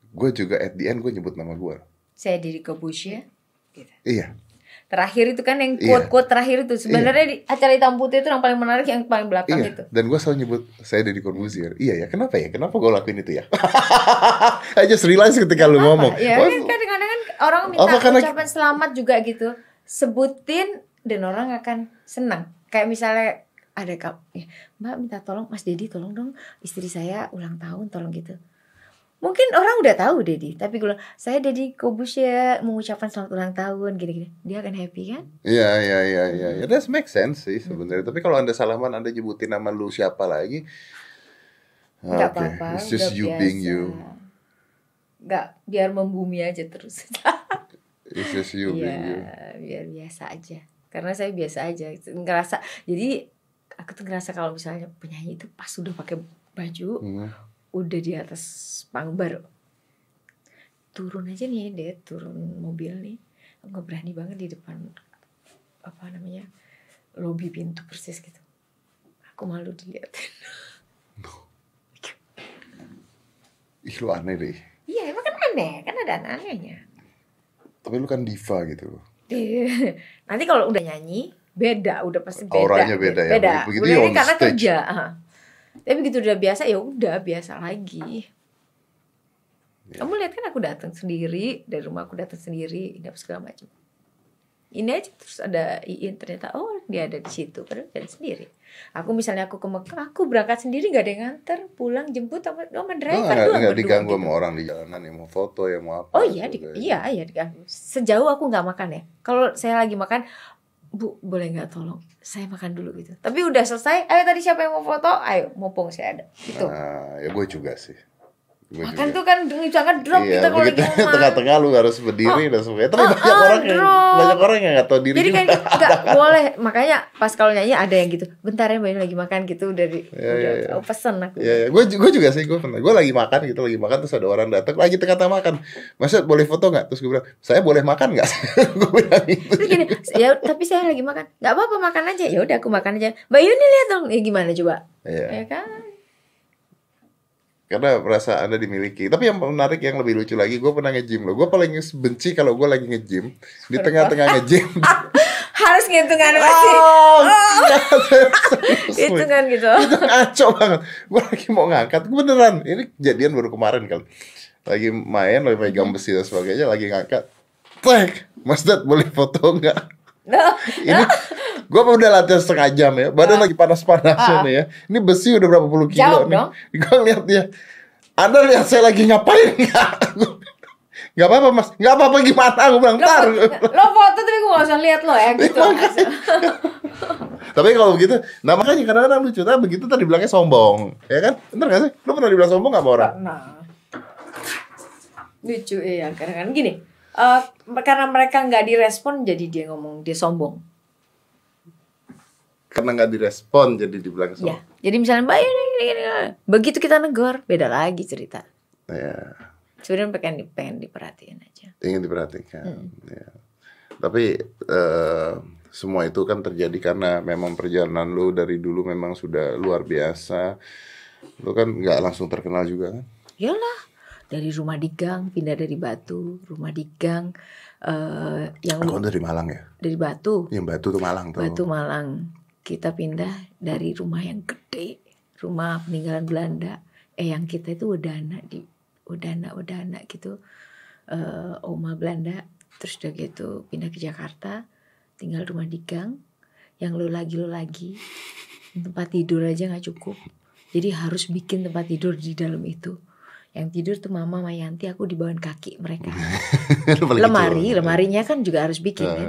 [SPEAKER 1] gue juga at the end gue nyebut nama gue.
[SPEAKER 2] Saya Didi Kobusya. Gitu.
[SPEAKER 1] Iya.
[SPEAKER 2] Terakhir itu kan yang
[SPEAKER 1] Iya.
[SPEAKER 2] quote-quote terakhir itu. Sebenarnya di acara hitam putih itu yang paling menarik yang paling belakang
[SPEAKER 1] Iya,
[SPEAKER 2] itu.
[SPEAKER 1] dan gue selalu nyebut saya Deddy Corbuzier. Iya ya, kenapa ya? Kenapa gue lakuin itu ya? I just realize ketika lu ngomong.
[SPEAKER 2] Ya
[SPEAKER 1] "Wah,
[SPEAKER 2] kan kadang-kadang kan orang minta
[SPEAKER 1] Apa karena-
[SPEAKER 2] ucapan selamat juga gitu. Sebutin dan orang akan senang. Kayak misalnya ada kap, ya, Mbak minta tolong Mas Dedi tolong dong istri saya ulang tahun tolong gitu. Mungkin orang udah tahu Dedi, tapi gue saya Dedi Kobusya mengucapkan selamat ulang tahun gini-gini. Dia akan happy kan?
[SPEAKER 1] Iya, iya, iya, iya. Ya, that make sense sih sebenarnya. Tapi kalau anda salaman, anda nyebutin nama lu siapa lagi?
[SPEAKER 2] Nggak
[SPEAKER 1] Oke,
[SPEAKER 2] apa-apa,
[SPEAKER 1] It's just you
[SPEAKER 2] biasa.
[SPEAKER 1] being you.
[SPEAKER 2] Nggak, biar membumi aja terus.
[SPEAKER 1] It's just you being you.
[SPEAKER 2] Biar biasa aja. Karena saya biasa aja, ngerasa. Jadi aku tuh ngerasa kalau misalnya penyanyi itu pas udah pakai baju,
[SPEAKER 1] Hmm.
[SPEAKER 2] udah di atas panggung baru, turun aja nih dia turun mobil nih, aku nggak berani banget di depan apa namanya lobi pintu persis gitu. Aku malu dilihatin.
[SPEAKER 1] Ih, lu aneh deh.
[SPEAKER 2] Iya, emang kan aneh, kan ada aneh-anehnya.
[SPEAKER 1] Tapi lu kan diva gitu.
[SPEAKER 2] Nanti kalau udah nyanyi beda, udah pasti beda.
[SPEAKER 1] Auranya beda ya.
[SPEAKER 2] Beda.
[SPEAKER 1] Begitu
[SPEAKER 2] Udah
[SPEAKER 1] ya on
[SPEAKER 2] karena
[SPEAKER 1] stage.
[SPEAKER 2] kerja. Tapi begitu udah biasa ya udah biasa lagi.
[SPEAKER 1] Ya.
[SPEAKER 2] Kamu lihat kan aku datang sendiri dari rumah aku datang sendiri, apa segala macam. Ini aja terus ada Iin ternyata oh dia ada di situ padahal dari sendiri. Aku misalnya aku ke Mekah, aku berangkat sendiri gak ada yang nganter, pulang jemput sama sama
[SPEAKER 1] Lu
[SPEAKER 2] driver
[SPEAKER 1] nggak
[SPEAKER 2] doang
[SPEAKER 1] nggak
[SPEAKER 2] berdua
[SPEAKER 1] diganggu
[SPEAKER 2] gitu.
[SPEAKER 1] sama orang di jalanan yang mau foto, yang mau apa?
[SPEAKER 2] Oh iya, di,
[SPEAKER 1] gitu.
[SPEAKER 2] iya, iya diganggu. Sejauh aku nggak makan ya. Kalau saya lagi makan, Bu, boleh nggak tolong? Saya makan dulu gitu. Tapi udah selesai, ayo tadi siapa yang mau foto? Ayo, mumpung saya ada. Gitu.
[SPEAKER 1] Nah, ya gue juga sih.
[SPEAKER 2] Makan tuh kan jangan drop
[SPEAKER 1] iya,
[SPEAKER 2] kita kalau lagi
[SPEAKER 1] tengah-tengah lu harus berdiri dan sebagainya. Tapi
[SPEAKER 2] Oh,
[SPEAKER 1] banyak
[SPEAKER 2] oh,
[SPEAKER 1] orang yang
[SPEAKER 2] drop.
[SPEAKER 1] banyak orang yang nggak tahu diri
[SPEAKER 2] Jadi kan nggak boleh. Makanya pas kalau nyanyi ada yang gitu. Bentar ya Mbak lagi makan gitu udah di
[SPEAKER 1] Iya,
[SPEAKER 2] udah
[SPEAKER 1] iya, iya.
[SPEAKER 2] oh, pesen aku.
[SPEAKER 1] Iya, ya. gue gue juga sih gue pernah. Gue lagi makan gitu, lagi makan terus ada orang datang lagi tengah-tengah makan. Maksud boleh foto nggak? Terus gue bilang, saya boleh makan nggak? gue bilang gitu.
[SPEAKER 2] Terus gini, ya tapi saya lagi makan. nggak apa-apa makan aja. Ya udah aku makan aja. Mbak Yuni lihat dong. Ya gimana coba?
[SPEAKER 1] Iya.
[SPEAKER 2] Ya kan?
[SPEAKER 1] Karena merasa anda dimiliki. Tapi yang menarik yang lebih lucu lagi, gue pernah nge-gym loh. Gue paling benci kalau gue lagi nge-gym di tengah-tengah nge-gym.
[SPEAKER 2] Harus ngitungan masih.
[SPEAKER 1] Oh, serius,
[SPEAKER 2] Itu kan gitu.
[SPEAKER 1] itu ngaco banget. Gue lagi mau ngangkat, gue beneran. Ini kejadian baru kemarin kali. Lagi main, lagi pegang besi dan sebagainya, lagi ngangkat. Tek, Mas Dad boleh foto nggak?
[SPEAKER 2] Nah,
[SPEAKER 1] Ini gue udah latihan setengah jam ya, badan lagi panas-panasnya
[SPEAKER 2] Ah.
[SPEAKER 1] nih ya. Ini besi udah berapa puluh kilo
[SPEAKER 2] Jawab
[SPEAKER 1] nih.
[SPEAKER 2] dong.
[SPEAKER 1] Gue ngeliat dia. Anda lihat saya lagi ngapain nggak? Gak apa-apa mas, gak apa-apa gimana? Gue bilang
[SPEAKER 2] lo,
[SPEAKER 1] ntar.
[SPEAKER 2] foto, lo foto tapi gue gak usah lihat lo ya gitu.
[SPEAKER 1] Tapi kalau begitu, nah makanya kadang-kadang lucu, tapi begitu tadi bilangnya sombong, ya kan? Bener gak sih? Lu pernah dibilang sombong gak sama orang?
[SPEAKER 2] Nah, lucu karena kan gini. Eh, karena mereka nggak direspon jadi dia ngomong dia sombong.
[SPEAKER 1] Karena gak direspon jadi dibilang
[SPEAKER 2] Ya,
[SPEAKER 1] sombong.
[SPEAKER 2] jadi misalnya mbak ini, ini, ini, ini." begitu kita negor beda lagi cerita.
[SPEAKER 1] Ya,
[SPEAKER 2] Sebenarnya pengen di- pengen diperhatiin aja.
[SPEAKER 1] ingin diperhatikan.
[SPEAKER 2] Hmm.
[SPEAKER 1] Ya. Tapi eh, semua itu kan terjadi karena memang perjalanan lu dari dulu memang sudah luar biasa. Lu kan nggak langsung terkenal juga kan?
[SPEAKER 2] Yalah, dari rumah di gang pindah dari Batu, rumah di gang eh yang
[SPEAKER 1] Kau dari Malang ya?
[SPEAKER 2] dari Batu,
[SPEAKER 1] Yang Batu tuh Malang tuh.
[SPEAKER 2] Batu Malang. Kita pindah dari rumah yang gede, rumah peninggalan Belanda. Eh yang kita itu Udana di Udana Udana gitu. eh Oma Belanda. Terus udah gitu pindah ke Jakarta, tinggal rumah di gang. Yang lo lagi lo lagi. Tempat tidur aja nggak cukup. Jadi harus bikin tempat tidur di dalam itu. Yang tidur tuh mama sama Yanti, aku di bawah kaki mereka. Lemari,
[SPEAKER 1] kecil.
[SPEAKER 2] lemarinya kan juga harus bikin kan.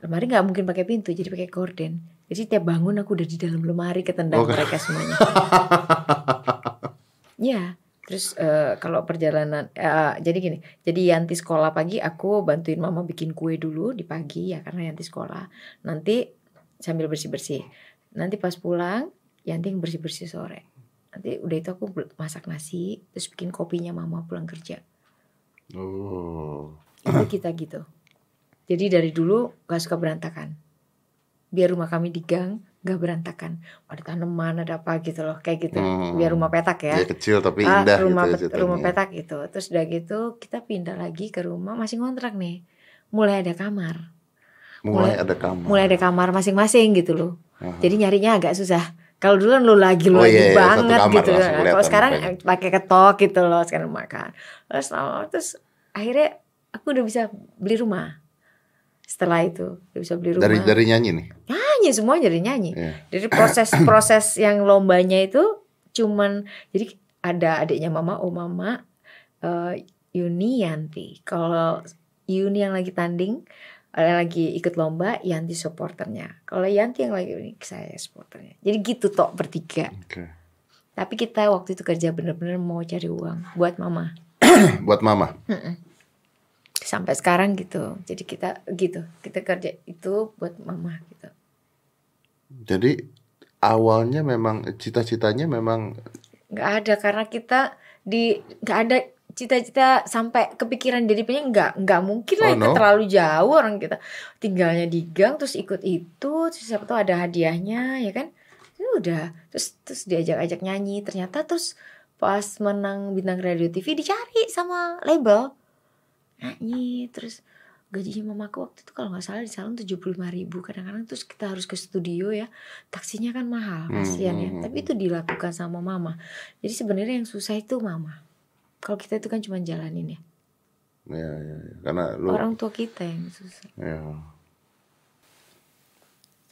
[SPEAKER 2] Lemari nggak mungkin pakai pintu, jadi pakai gorden. Jadi tiap bangun aku udah di dalam lemari ketendang
[SPEAKER 1] Oh,
[SPEAKER 2] mereka semuanya. Ya, terus eh, kalau perjalanan, eh, jadi gini, jadi Yanti sekolah pagi, aku bantuin mama bikin kue dulu di pagi ya karena Yanti sekolah. Nanti sambil bersih bersih. Nanti pas pulang, Yanti yang bersih bersih sore. Nanti udah itu aku masak nasi, terus bikin kopinya mama pulang kerja.
[SPEAKER 1] Oh.
[SPEAKER 2] Itu kita gitu. Jadi dari dulu gak suka berantakan. biar rumah kami di gang nggak berantakan ada tanaman ada apa gitu loh kayak gitu
[SPEAKER 1] Hmm.
[SPEAKER 2] biar rumah petak ya
[SPEAKER 1] Ya kecil tapi
[SPEAKER 2] Ah,
[SPEAKER 1] indah
[SPEAKER 2] rumah
[SPEAKER 1] gitu ceritanya.
[SPEAKER 2] rumah petak gitu terus udah gitu kita pindah lagi ke rumah masih ngontrak nih mulai ada kamar
[SPEAKER 1] Mulai
[SPEAKER 2] mulai-
[SPEAKER 1] ada kamar.
[SPEAKER 2] mulai ada kamar masing-masing gitu loh
[SPEAKER 1] Aha.
[SPEAKER 2] jadi nyarinya agak susah kalau dulu kan lu lagi lu
[SPEAKER 1] Oh,
[SPEAKER 2] lagi
[SPEAKER 1] iya, iya,
[SPEAKER 2] banget gitu.
[SPEAKER 1] kelihatan
[SPEAKER 2] kalau sekarang pakai ketok gitu loh sekarang makan. Terus lama terus akhirnya aku udah bisa beli rumah. Setelah itu udah bisa beli rumah.
[SPEAKER 1] Dari dari nyanyi nih.
[SPEAKER 2] nyanyi semua jadi nyanyi.
[SPEAKER 1] Iya.
[SPEAKER 2] jadi proses proses yang lombanya itu cuman jadi ada adiknya mama oh mama eh, Yuni Yanti kalau Yuni yang lagi tanding lagi ikut lomba Yanti supporternya. Kalau Yanti yang lagi ini saya supporternya. Jadi gitu tok bertiga.
[SPEAKER 1] Oke.
[SPEAKER 2] tapi kita waktu itu kerja bener-bener mau cari uang buat mama.
[SPEAKER 1] Buat mama.
[SPEAKER 2] sampai sekarang gitu. Jadi kita gitu. Kita kerja itu buat mama gitu.
[SPEAKER 1] Jadi awalnya memang cita-citanya memang
[SPEAKER 2] nggak ada. Karena kita di nggak ada cita-cita sampai kepikiran jadi penyanyi nggak nggak mungkin lah
[SPEAKER 1] Oh,
[SPEAKER 2] itu
[SPEAKER 1] no?
[SPEAKER 2] terlalu jauh orang kita. Tinggalnya di gang terus ikut itu terus siapa tahu ada hadiahnya ya kan? Itu udah terus terus diajak-ajak nyanyi. Ternyata terus pas menang bintang radio TV dicari sama label. Nyanyi terus gajinya mamaku waktu itu kalau nggak salah di salon tujuh puluh ribu. Kadang-kadang terus kita harus ke studio ya. Taksinya kan mahal
[SPEAKER 1] Hmm,
[SPEAKER 2] kasihan ya.
[SPEAKER 1] Hmm,
[SPEAKER 2] tapi
[SPEAKER 1] hmm.
[SPEAKER 2] itu dilakukan sama mama. Jadi sebenarnya yang susah itu mama kalau kita itu kan cuma jalanin ya
[SPEAKER 1] ya, ya, ya. karena lu
[SPEAKER 2] orang tua kita yang susah
[SPEAKER 1] ya.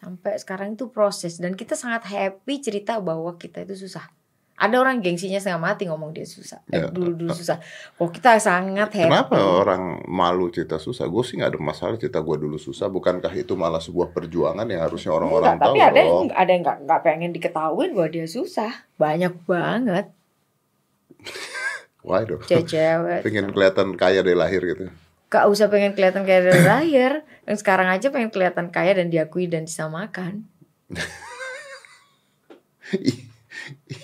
[SPEAKER 2] sampai sekarang itu proses dan kita sangat happy cerita bahwa kita itu susah ada orang gengsinya setengah mati ngomong dia susah eh,
[SPEAKER 1] Ya.
[SPEAKER 2] dulu dulu susah kok kita sangat happy
[SPEAKER 1] Kenapa orang malu cerita susah? Gue sih nggak ada masalah cerita gue dulu susah. Bukankah itu malah sebuah perjuangan yang harusnya orang-orang tahu
[SPEAKER 2] tapi ada yang ada yang nggak pengen diketahuin bahwa dia susah banyak banget
[SPEAKER 1] Dong?
[SPEAKER 2] cewek
[SPEAKER 1] Pengen kelihatan kaya dari lahir gitu.
[SPEAKER 2] Gak usah pengen kelihatan kaya dari lahir Yang sekarang aja pengen kelihatan kaya dan diakui dan disamakan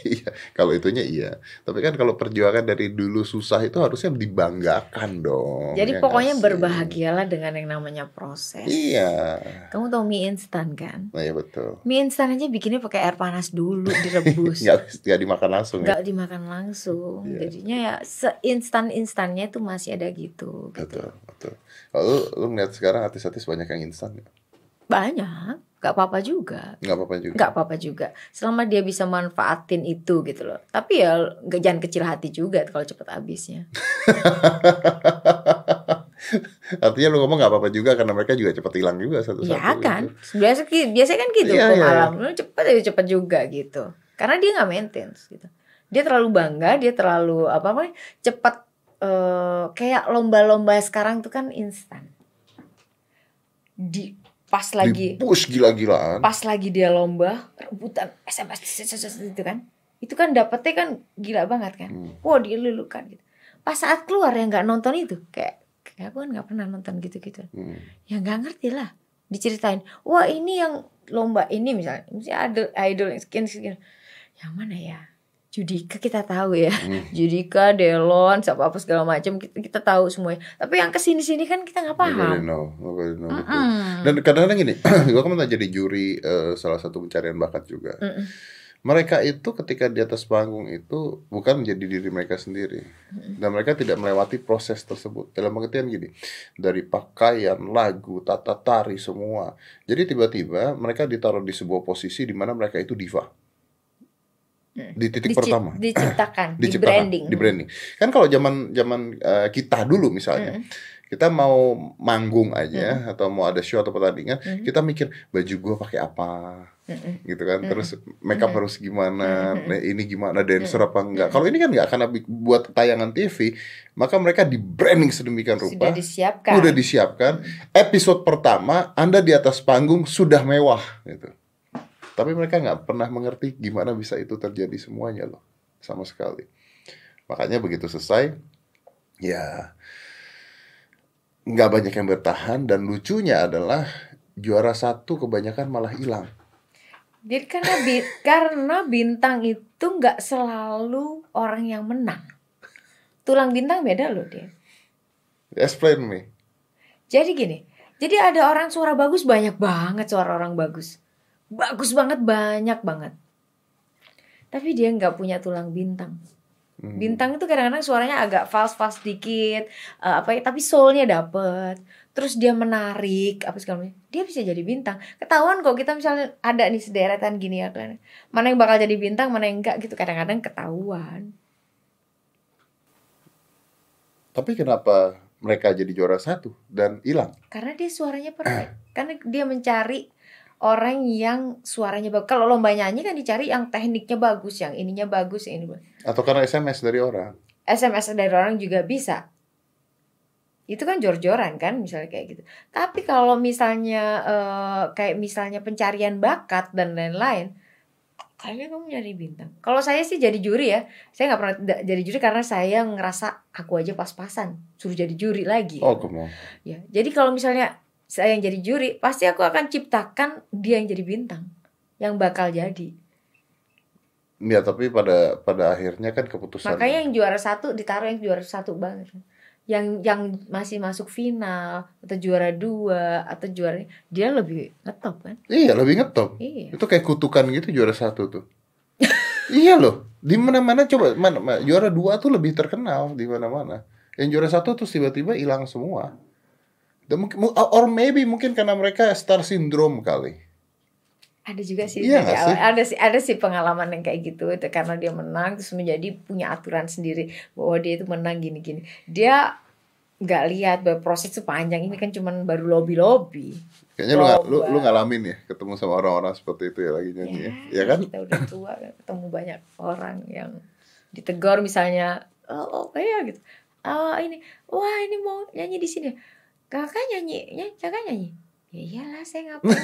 [SPEAKER 1] Iya, kalau itunya iya. Tapi kan kalau perjuangan dari dulu susah itu harusnya dibanggakan dong.
[SPEAKER 2] Jadi
[SPEAKER 1] ya
[SPEAKER 2] pokoknya berbahagialah dengan yang namanya proses
[SPEAKER 1] Iya.
[SPEAKER 2] Kamu tau mie instan kan?
[SPEAKER 1] Nah, iya betul.
[SPEAKER 2] Mie instan aja bikinnya pakai air panas dulu direbus
[SPEAKER 1] Nggak, nggak dimakan langsung ya.
[SPEAKER 2] Gak dimakan langsung
[SPEAKER 1] Iya.
[SPEAKER 2] Jadinya ya seinstan-instannya tuh masih ada gitu, gitu.
[SPEAKER 1] Betul, betul. Kalau lu, lu ngeliat sekarang artis-artis banyak yang instan nggak?
[SPEAKER 2] Banyak Gak apa-apa juga.
[SPEAKER 1] Nggak apa-apa juga.
[SPEAKER 2] nggak apa-apa juga. Selama dia bisa manfaatin itu gitu loh. Tapi ya jangan kecil hati juga kalau cepet habisnya.
[SPEAKER 1] Artinya lu ngomong nggak apa-apa juga karena mereka juga cepat hilang juga satu-satu.
[SPEAKER 2] ya kan?
[SPEAKER 1] Gitu.
[SPEAKER 2] biasa biasanya kan gitu
[SPEAKER 1] Iya,
[SPEAKER 2] kok
[SPEAKER 1] iya,
[SPEAKER 2] alam lu cepet ya cepet juga gitu. Karena dia nggak maintenance gitu. Dia terlalu bangga dia terlalu apa namanya cepat eh, kayak lomba-lomba sekarang tuh kan instan. Di pas lagi
[SPEAKER 1] Di-push gila-gilaan.
[SPEAKER 2] pas lagi dia lomba rebutan SMS itu kan. Itu kan dapetnya kan gila banget kan.
[SPEAKER 1] Hmm.
[SPEAKER 2] wow dilulukan gitu. Pas saat keluar yang nggak nonton itu kayak kayak aku kan nggak pernah nonton gitu-gitu.
[SPEAKER 1] Hmm.
[SPEAKER 2] ya nggak ngerti lah diceritain. Wah ini yang lomba ini misalnya misalnya idol idol yang sekian sekian. Yang mana ya Judika kita tahu ya
[SPEAKER 1] Hmm.
[SPEAKER 2] Judika Delon siapa apa segala macam kita, kita tahu semuanya tapi yang ke sini sini kan kita nggak
[SPEAKER 1] Nobody
[SPEAKER 2] paham
[SPEAKER 1] know, nobody know, betul.
[SPEAKER 2] Mm-mm.
[SPEAKER 1] Dan kadang-kadang gini, gue kan pernah jadi juri eh, salah satu pencarian bakat juga.
[SPEAKER 2] Mm-mm.
[SPEAKER 1] Mereka itu ketika di atas panggung itu bukan menjadi diri mereka sendiri, dan mereka tidak melewati proses tersebut. Dalam pengertian gini, dari pakaian, lagu, tata tari semua. Jadi tiba-tiba mereka ditaruh di sebuah posisi di mana mereka itu diva. Di titik
[SPEAKER 2] Dici-
[SPEAKER 1] pertama.
[SPEAKER 2] diciptakan, di
[SPEAKER 1] diciptakan,
[SPEAKER 2] branding.
[SPEAKER 1] di branding. Kan kalau zaman zaman eh, kita dulu misalnya,
[SPEAKER 2] Mm.
[SPEAKER 1] kita mau manggung aja atau mau ada show atau pertandingan,
[SPEAKER 2] Mm.
[SPEAKER 1] kita mikir baju gua pakai apa,
[SPEAKER 2] Mm-mm.
[SPEAKER 1] gitu kan. Terus makeup
[SPEAKER 2] Mm.
[SPEAKER 1] harus gimana,
[SPEAKER 2] Mm.
[SPEAKER 1] nah, ini gimana dancer apa enggak. Kalau ini kan enggak karena buat tayangan TV, maka mereka di branding sedemikian rupa.
[SPEAKER 2] Sudah disiapkan.
[SPEAKER 1] Udah disiapkan. Episode pertama, Anda di atas panggung sudah mewah gitu. Tapi mereka nggak pernah mengerti gimana bisa itu terjadi semuanya loh, sama sekali. Makanya begitu selesai, ya nggak banyak yang bertahan dan lucunya adalah juara satu kebanyakan malah hilang.
[SPEAKER 2] Jadi karena bi- karena bintang itu nggak selalu orang yang menang. Tulang bintang beda loh dia.
[SPEAKER 1] Explain me.
[SPEAKER 2] Jadi gini, Jadi ada orang suara bagus banyak banget suara orang bagus. Bagus banget banyak banget. Tapi dia nggak punya tulang bintang.
[SPEAKER 1] Hmm.
[SPEAKER 2] Bintang itu kadang-kadang suaranya agak fals-fals dikit, eh, apa ya, tapi soulnya dapet. Terus dia menarik, apa segala macam. Dia bisa jadi bintang. Ketahuan kok kita misalnya ada nih sederetan gini ya kan. Mana yang bakal jadi bintang, mana yang enggak gitu. Kadang-kadang ketahuan.
[SPEAKER 1] Tapi kenapa mereka jadi juara satu dan hilang?
[SPEAKER 2] Karena dia suaranya perfect. Karena dia mencari orang yang suaranya bagus. Kalau lomba nyanyi kan dicari yang tekniknya bagus, yang ininya bagus, yang ini bagus.
[SPEAKER 1] Atau karena SMS dari orang?
[SPEAKER 2] SMS dari orang juga bisa. Itu kan jor-joran kan misalnya kayak gitu. Tapi kalau misalnya eh, kayak misalnya pencarian bakat dan lain-lain, kayaknya kamu nyari bintang. Kalau saya sih jadi juri ya. Saya nggak pernah jadi juri karena saya ngerasa aku aja pas-pasan. Suruh jadi juri lagi.
[SPEAKER 1] Oh, kamu.
[SPEAKER 2] Ya. Jadi kalau misalnya saya yang jadi juri, pasti aku akan ciptakan dia yang jadi bintang. Yang bakal jadi.
[SPEAKER 1] Ya, tapi pada pada akhirnya kan keputusan.
[SPEAKER 2] Makanya yang juara satu ditaruh yang juara satu banget. Yang yang masih masuk final atau juara dua atau juara dia lebih ngetop kan?
[SPEAKER 1] Iya, lebih ngetop.
[SPEAKER 2] Iya.
[SPEAKER 1] Itu kayak kutukan gitu juara satu tuh. iya loh. Di mana-mana coba mana, ma- juara dua tuh lebih terkenal di mana-mana. Yang juara satu tuh tiba-tiba hilang semua. Dan mungkin mu- or maybe mungkin karena mereka star syndrome kali.
[SPEAKER 2] Ada juga sih,
[SPEAKER 1] Iya sih?
[SPEAKER 2] ada sih ada sih pengalaman yang kayak gitu itu karena dia menang terus menjadi punya aturan sendiri bahwa dia itu menang gini-gini. Dia nggak lihat bahwa proses itu panjang ini kan cuman baru lobby lobby.
[SPEAKER 1] Kayaknya lu, nggak- lu lu ngalamin ya ketemu sama orang-orang seperti itu ya lagi nyanyi ya. Ya kan?
[SPEAKER 2] Kita udah tua kan, ketemu banyak orang yang ditegur misalnya, oh, oh kayak gitu. Oh ini, wah ini mau nyanyi di sini. Kakak nyanyi, nyanyi kakak nyanyi. Ya iyalah saya ngapain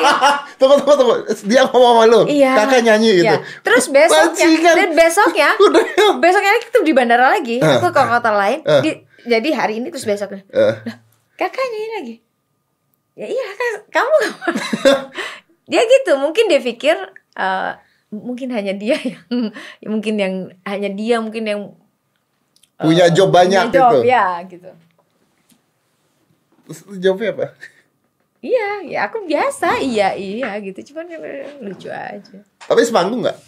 [SPEAKER 1] tunggu tunggu tunggu. Dia ngomong sama lu.
[SPEAKER 2] Iya.
[SPEAKER 1] Kakak nyanyi gitu.
[SPEAKER 2] Ya. Terus besoknya,
[SPEAKER 1] Bajingan.
[SPEAKER 2] dan besoknya,
[SPEAKER 1] ya.
[SPEAKER 2] besoknya lagi itu di bandara lagi. Aku ke kota lain.
[SPEAKER 1] Eh.
[SPEAKER 2] di- jadi hari ini terus besoknya,
[SPEAKER 1] Eh,
[SPEAKER 2] kakak nyanyi lagi. Ya iya kan, kamu dia gitu. Mungkin dia pikir eh, mungkin hanya dia yang, mungkin yang hanya dia mungkin yang eh,
[SPEAKER 1] Punya job banyak
[SPEAKER 2] punya job,
[SPEAKER 1] gitu.
[SPEAKER 2] ya gitu.
[SPEAKER 1] Jawabnya apa?
[SPEAKER 2] Iya, ya aku biasa, iya iya gitu. Cuman eh, lucu aja.
[SPEAKER 1] Tapi semanggung nggak?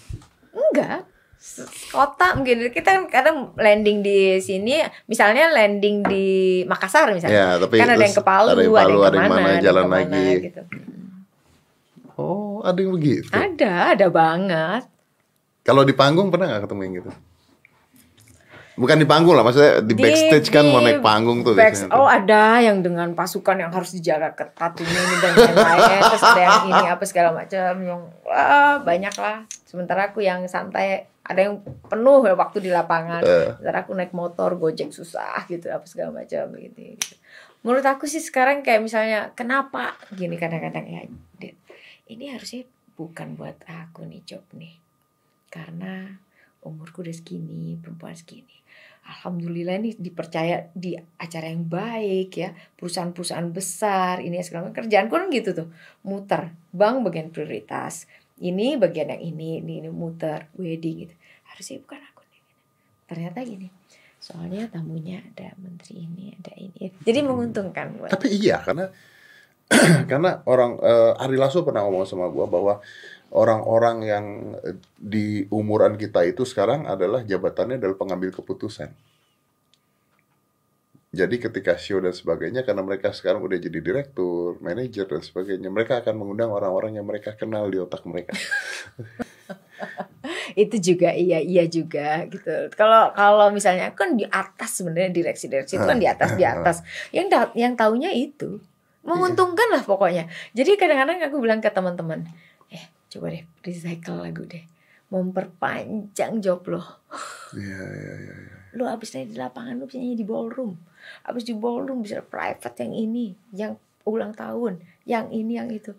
[SPEAKER 2] Enggak. Kota mungkin kita kan kadang landing di sini, misalnya landing di Makassar misalnya.
[SPEAKER 1] Ya, tapi
[SPEAKER 2] kan ada yang ke Palu,
[SPEAKER 1] ada yang
[SPEAKER 2] ada
[SPEAKER 1] Palu, ada yang
[SPEAKER 2] ke
[SPEAKER 1] mana, mana,
[SPEAKER 2] ada yang
[SPEAKER 1] jalan
[SPEAKER 2] ke mana,
[SPEAKER 1] lagi.
[SPEAKER 2] gitu.
[SPEAKER 1] Oh, ada yang begitu.
[SPEAKER 2] Ada, ada banget.
[SPEAKER 1] Kalau di panggung pernah nggak ketemu yang gitu? Bukan di panggung lah, maksudnya di, backstage kan mau naik panggung tuh biasanya.
[SPEAKER 2] Oh ada yang dengan pasukan yang harus dijaga ketat ini, ini dan lain-lain. Terus ada yang ini apa segala macam yang wah banyak lah. Sementara aku yang santai ada yang penuh ya waktu di lapangan.
[SPEAKER 1] Eh.
[SPEAKER 2] Sementara aku naik motor gojek susah gitu apa segala macam gitu. gitu. Menurut aku sih sekarang kayak misalnya kenapa gini kadang-kadang ya ini harusnya bukan buat aku nih job nih karena umurku udah segini perempuan segini Alhamdulillah nih dipercaya di acara yang baik ya. Perusahaan-perusahaan besar ini segala macam. Kerjaanku kan gitu tuh. Muter. Bank bagian prioritas. Ini bagian yang ini ini, ini. Muter. Wedding gitu. Harusnya bukan aku nih. Ternyata gini. Soalnya tamunya ada menteri ini ada ini. Jadi menguntungkan buat
[SPEAKER 1] Tapi iya karena karena orang eh, Ari Lasso pernah ngomong sama gua bahwa orang-orang yang eh, di umuran kita itu sekarang adalah jabatannya adalah pengambil keputusan. Jadi ketika show dan sebagainya karena mereka sekarang udah jadi direktur, manajer dan sebagainya, mereka akan mengundang orang-orang yang mereka kenal di otak mereka.
[SPEAKER 2] itu juga iya iya juga gitu. Kalau kalau misalnya kan di atas sebenarnya direksi direksi itu kan di atas di atas. Yang yang taunya itu. Menguntungkan lah pokoknya. Jadi kadang-kadang aku bilang ke teman-teman coba deh recycle lagu deh. Memperpanjang job lo.
[SPEAKER 1] Iya, iya, iya.
[SPEAKER 2] lo abis nyanyi di lapangan lo bisa nyanyi di ballroom. Abis di ballroom bisa private yang ini yang ulang tahun yang ini yang itu.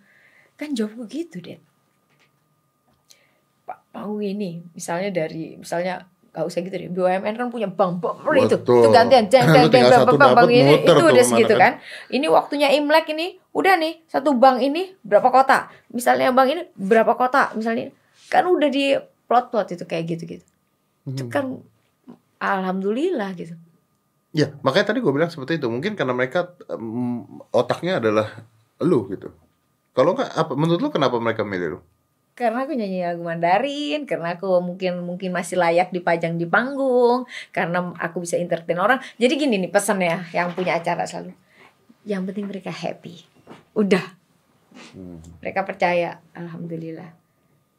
[SPEAKER 2] Kan jobku gitu deh pak panggung ini misalnya dari misalnya gak usah gitu deh BUMN kan punya bank bank itu itu gantian jang jang
[SPEAKER 1] tinggal
[SPEAKER 2] bank bank ini itu udah segitu
[SPEAKER 1] kan.
[SPEAKER 2] kan ini waktunya imlek ini udah nih satu bank ini berapa kota misalnya bank ini berapa kota misalnya kan udah di plot plot itu kayak gitu gitu itu
[SPEAKER 1] Hmm.
[SPEAKER 2] kan alhamdulillah gitu
[SPEAKER 1] Ya, makanya tadi gue bilang seperti itu. Mungkin karena mereka em, otaknya adalah lu gitu. Kalau nggak, apa menurut lu kenapa mereka milih lu?
[SPEAKER 2] Karena aku nyanyi lagu Mandarin, karena aku mungkin mungkin masih layak dipajang di panggung, karena aku bisa entertain orang. Jadi gini nih pesannya yang punya acara selalu. Yang penting mereka happy. Udah.
[SPEAKER 1] Hmm.
[SPEAKER 2] Mereka percaya, alhamdulillah.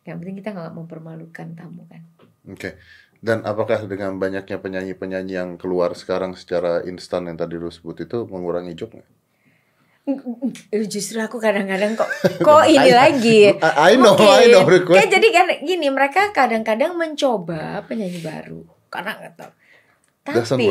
[SPEAKER 2] Yang penting kita nggak mempermalukan tamu kan.
[SPEAKER 1] Oke. Dan apakah dengan banyaknya penyanyi-penyanyi yang keluar sekarang secara instan yang tadi lu sebut itu mengurangi job nggak?
[SPEAKER 2] Justru aku kadang-kadang kok kok ini lagi.
[SPEAKER 1] I, I know,
[SPEAKER 2] Mungkin.
[SPEAKER 1] I know. request.
[SPEAKER 2] Kayak jadi kan gini, mereka kadang-kadang mencoba penyanyi baru karena nggak tahu. Tapi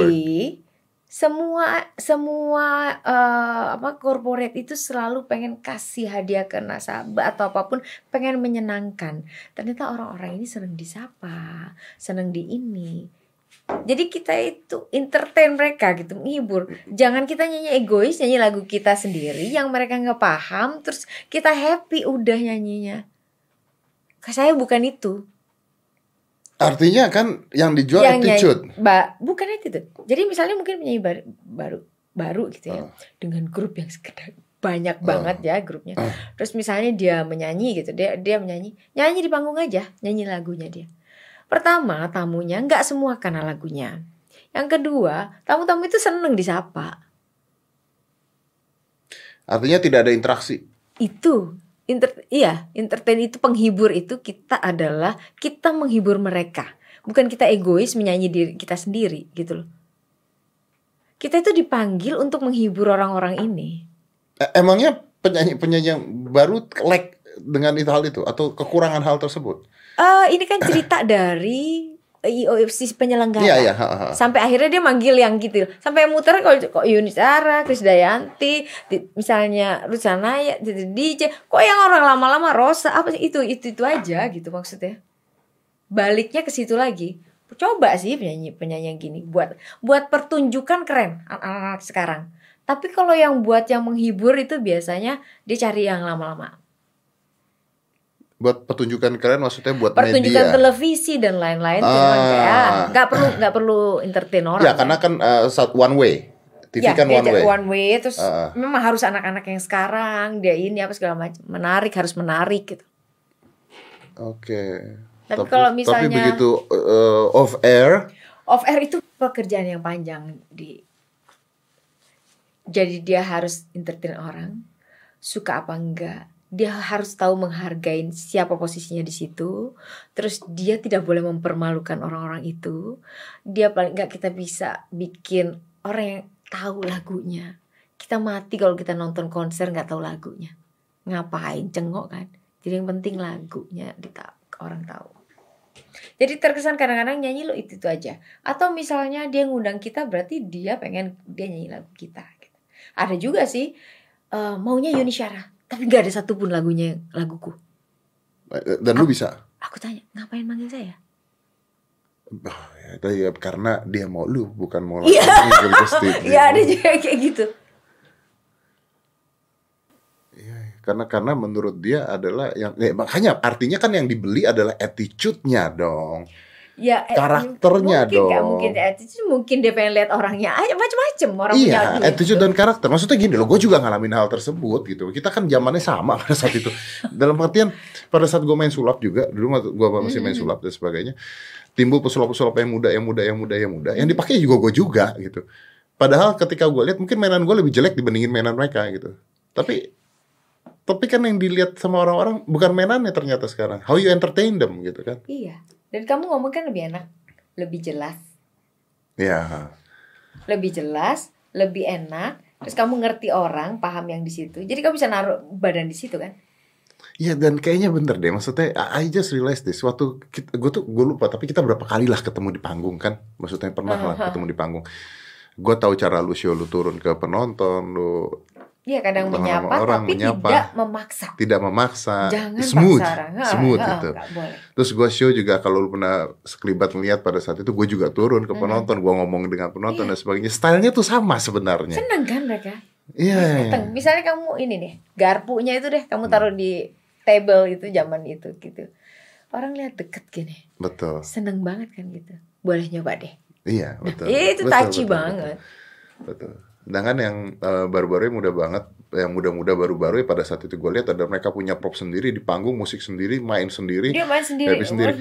[SPEAKER 2] semua semua eh, apa corporate itu selalu pengen kasih hadiah ke nasabah atau apa pun pengen menyenangkan. Ternyata orang-orang ini senang disapa, senang di ini. Jadi kita itu entertain mereka gitu, menghibur. Jangan kita nyanyi egois, nyanyi lagu kita sendiri yang mereka nggak paham, terus kita happy udah nyanyinya. Saya bukan itu.
[SPEAKER 1] Artinya kan yang dijual
[SPEAKER 2] yang
[SPEAKER 1] attitude.
[SPEAKER 2] nyanyi, ba, bukan attitude. Jadi misalnya mungkin penyanyi baru baru, baru gitu ya,
[SPEAKER 1] Ah.
[SPEAKER 2] dengan grup yang sekedar banyak banget ya grupnya.
[SPEAKER 1] Ah.
[SPEAKER 2] Terus misalnya dia menyanyi gitu, dia dia menyanyi, nyanyi di panggung aja, nyanyi lagunya dia. Pertama, tamunya nggak semua karena lagunya. Yang kedua, tamu-tamu itu seneng disapa.
[SPEAKER 1] Artinya tidak ada interaksi.
[SPEAKER 2] Itu inter iya, entertain itu penghibur itu kita adalah kita menghibur mereka. Bukan kita egois menyanyi diri kita sendiri gitu loh. Kita itu dipanggil untuk menghibur orang-orang ini.
[SPEAKER 1] Eh, Emangnya penyanyi-penyanyi yang baru lag dengan itu hal itu atau kekurangan hal tersebut?
[SPEAKER 2] Eh ini kan cerita dari IOFC penyelenggara.
[SPEAKER 1] Iya, iya. ha, ha.
[SPEAKER 2] Sampai akhirnya dia manggil yang gitu. Sampai muter kalau kok Yunisara, Krisdayanti, di- misalnya Rusanaya, DJ, kok yang orang lama-lama Rosa apa sih itu itu itu aja gitu maksudnya. Baliknya ke situ lagi. Coba sih penyanyi penyanyi yang gini buat buat pertunjukan keren anak-anak sekarang. Tapi kalau yang buat yang menghibur itu biasanya dia cari yang lama-lama.
[SPEAKER 1] Buat pertunjukan keren maksudnya buat
[SPEAKER 2] Pertunjukan
[SPEAKER 1] media.
[SPEAKER 2] televisi dan lain-lain
[SPEAKER 1] Ah.
[SPEAKER 2] memang kayak nggak perlu nggak perlu entertain orang.
[SPEAKER 1] Ya, karena kan saat one way. TV
[SPEAKER 2] ya,
[SPEAKER 1] kan
[SPEAKER 2] dia
[SPEAKER 1] one way.
[SPEAKER 2] one way terus
[SPEAKER 1] Ah, ah.
[SPEAKER 2] memang harus anak-anak yang sekarang dia ini apa segala macam menarik harus menarik gitu.
[SPEAKER 1] Oke.
[SPEAKER 2] Tapi kalau misalnya-
[SPEAKER 1] tapi begitu eh, off air,
[SPEAKER 2] Off air itu pekerjaan yang panjang di jadi dia harus entertain orang suka apa enggak dia harus tahu menghargai siapa posisinya di situ. Terus dia tidak boleh mempermalukan orang-orang itu. Dia paling enggak kita bisa bikin orang yang tahu lagunya. Kita mati kalau kita nonton konser nggak tahu lagunya. Ngapain cengok kan? Jadi yang penting lagunya dita orang tahu. Jadi terkesan kadang-kadang nyanyi lo itu itu aja. Atau misalnya dia ngundang kita berarti dia pengen dia nyanyi lagu kita gitu. ada juga sih eh, maunya Yuni Syara tapi nggak ada satupun lagunya laguku
[SPEAKER 1] dan lu bisa.
[SPEAKER 2] aku tanya ngapain manggil saya
[SPEAKER 1] Oh, ya, ya, karena dia mau lu, bukan mau
[SPEAKER 2] Iya.
[SPEAKER 1] langsung Gusti.
[SPEAKER 2] Iya ada juga kayak gitu
[SPEAKER 1] Iya, karena karena menurut dia adalah yang ya, makanya artinya kan yang dibeli adalah attitude-nya dong.
[SPEAKER 2] Ya eh,
[SPEAKER 1] Karakternya
[SPEAKER 2] mungkin
[SPEAKER 1] dong.
[SPEAKER 2] mungkin attitude mungkin dia pengen lihat orangnya aja macem-macem orang punya
[SPEAKER 1] iya,
[SPEAKER 2] duit.
[SPEAKER 1] attitude dan karakter. Maksudnya gini loh, gue juga ngalamin hal tersebut gitu. Kita kan zamannya sama pada saat itu. Dalam artian pada saat gue main sulap juga, dulu gue masih main sulap dan sebagainya, timbul pesulap-pesulap yang muda, yang muda, yang muda, yang muda. Yang dipakai juga gue juga gitu. Padahal ketika gue lihat mungkin mainan gue lebih jelek dibandingin mainan mereka gitu. Tapi tapi kan yang dilihat sama orang-orang bukan mainannya ternyata sekarang. How you entertain them gitu kan.
[SPEAKER 2] iya dan kamu ngomong kan lebih enak lebih jelas
[SPEAKER 1] Ya.
[SPEAKER 2] lebih jelas, lebih enak. Terus kamu ngerti orang, paham yang di situ. Jadi kamu bisa naruh badan di situ kan?
[SPEAKER 1] Iya dan kayaknya bener deh maksudnya I just realized this waktu gue tuh gue lupa tapi kita berapa kali lah ketemu di panggung kan maksudnya pernah lah ketemu di panggung gue tahu cara lu show lu turun ke penonton lu
[SPEAKER 2] Iya kadang
[SPEAKER 1] Orang-
[SPEAKER 2] menyapa
[SPEAKER 1] orang
[SPEAKER 2] tapi
[SPEAKER 1] menyapa.
[SPEAKER 2] tidak memaksa.
[SPEAKER 1] tidak memaksa
[SPEAKER 2] Jangan
[SPEAKER 1] smooth
[SPEAKER 2] paksa
[SPEAKER 1] smooth gitu
[SPEAKER 2] boleh.
[SPEAKER 1] terus gue show juga kalau lu pernah sekelibat melihat pada saat itu gue juga turun ke
[SPEAKER 2] Mhm.
[SPEAKER 1] penonton gue ngomong dengan penonton
[SPEAKER 2] Iya.
[SPEAKER 1] dan sebagainya stylenya tuh sama sebenarnya
[SPEAKER 2] Seneng kan mereka?
[SPEAKER 1] iya iya, iya.
[SPEAKER 2] Datang. Misalnya kamu ini deh, garpunya itu deh kamu taruh di table itu zaman itu gitu. Orang lihat deket gini,
[SPEAKER 1] betul
[SPEAKER 2] seneng banget kan gitu. Boleh nyoba deh.
[SPEAKER 1] Iya, betul.
[SPEAKER 2] Iya, itu
[SPEAKER 1] Betul,
[SPEAKER 2] touchy
[SPEAKER 1] betul,
[SPEAKER 2] banget.
[SPEAKER 1] Betul. betul. Sedangkan yang eh, baru-baru muda banget, yang muda-muda baru-baru ya pada saat itu gue lihat ada mereka punya prop sendiri di panggung, musik sendiri, main sendiri,
[SPEAKER 2] Dia main sendiri.
[SPEAKER 1] happy sendiri.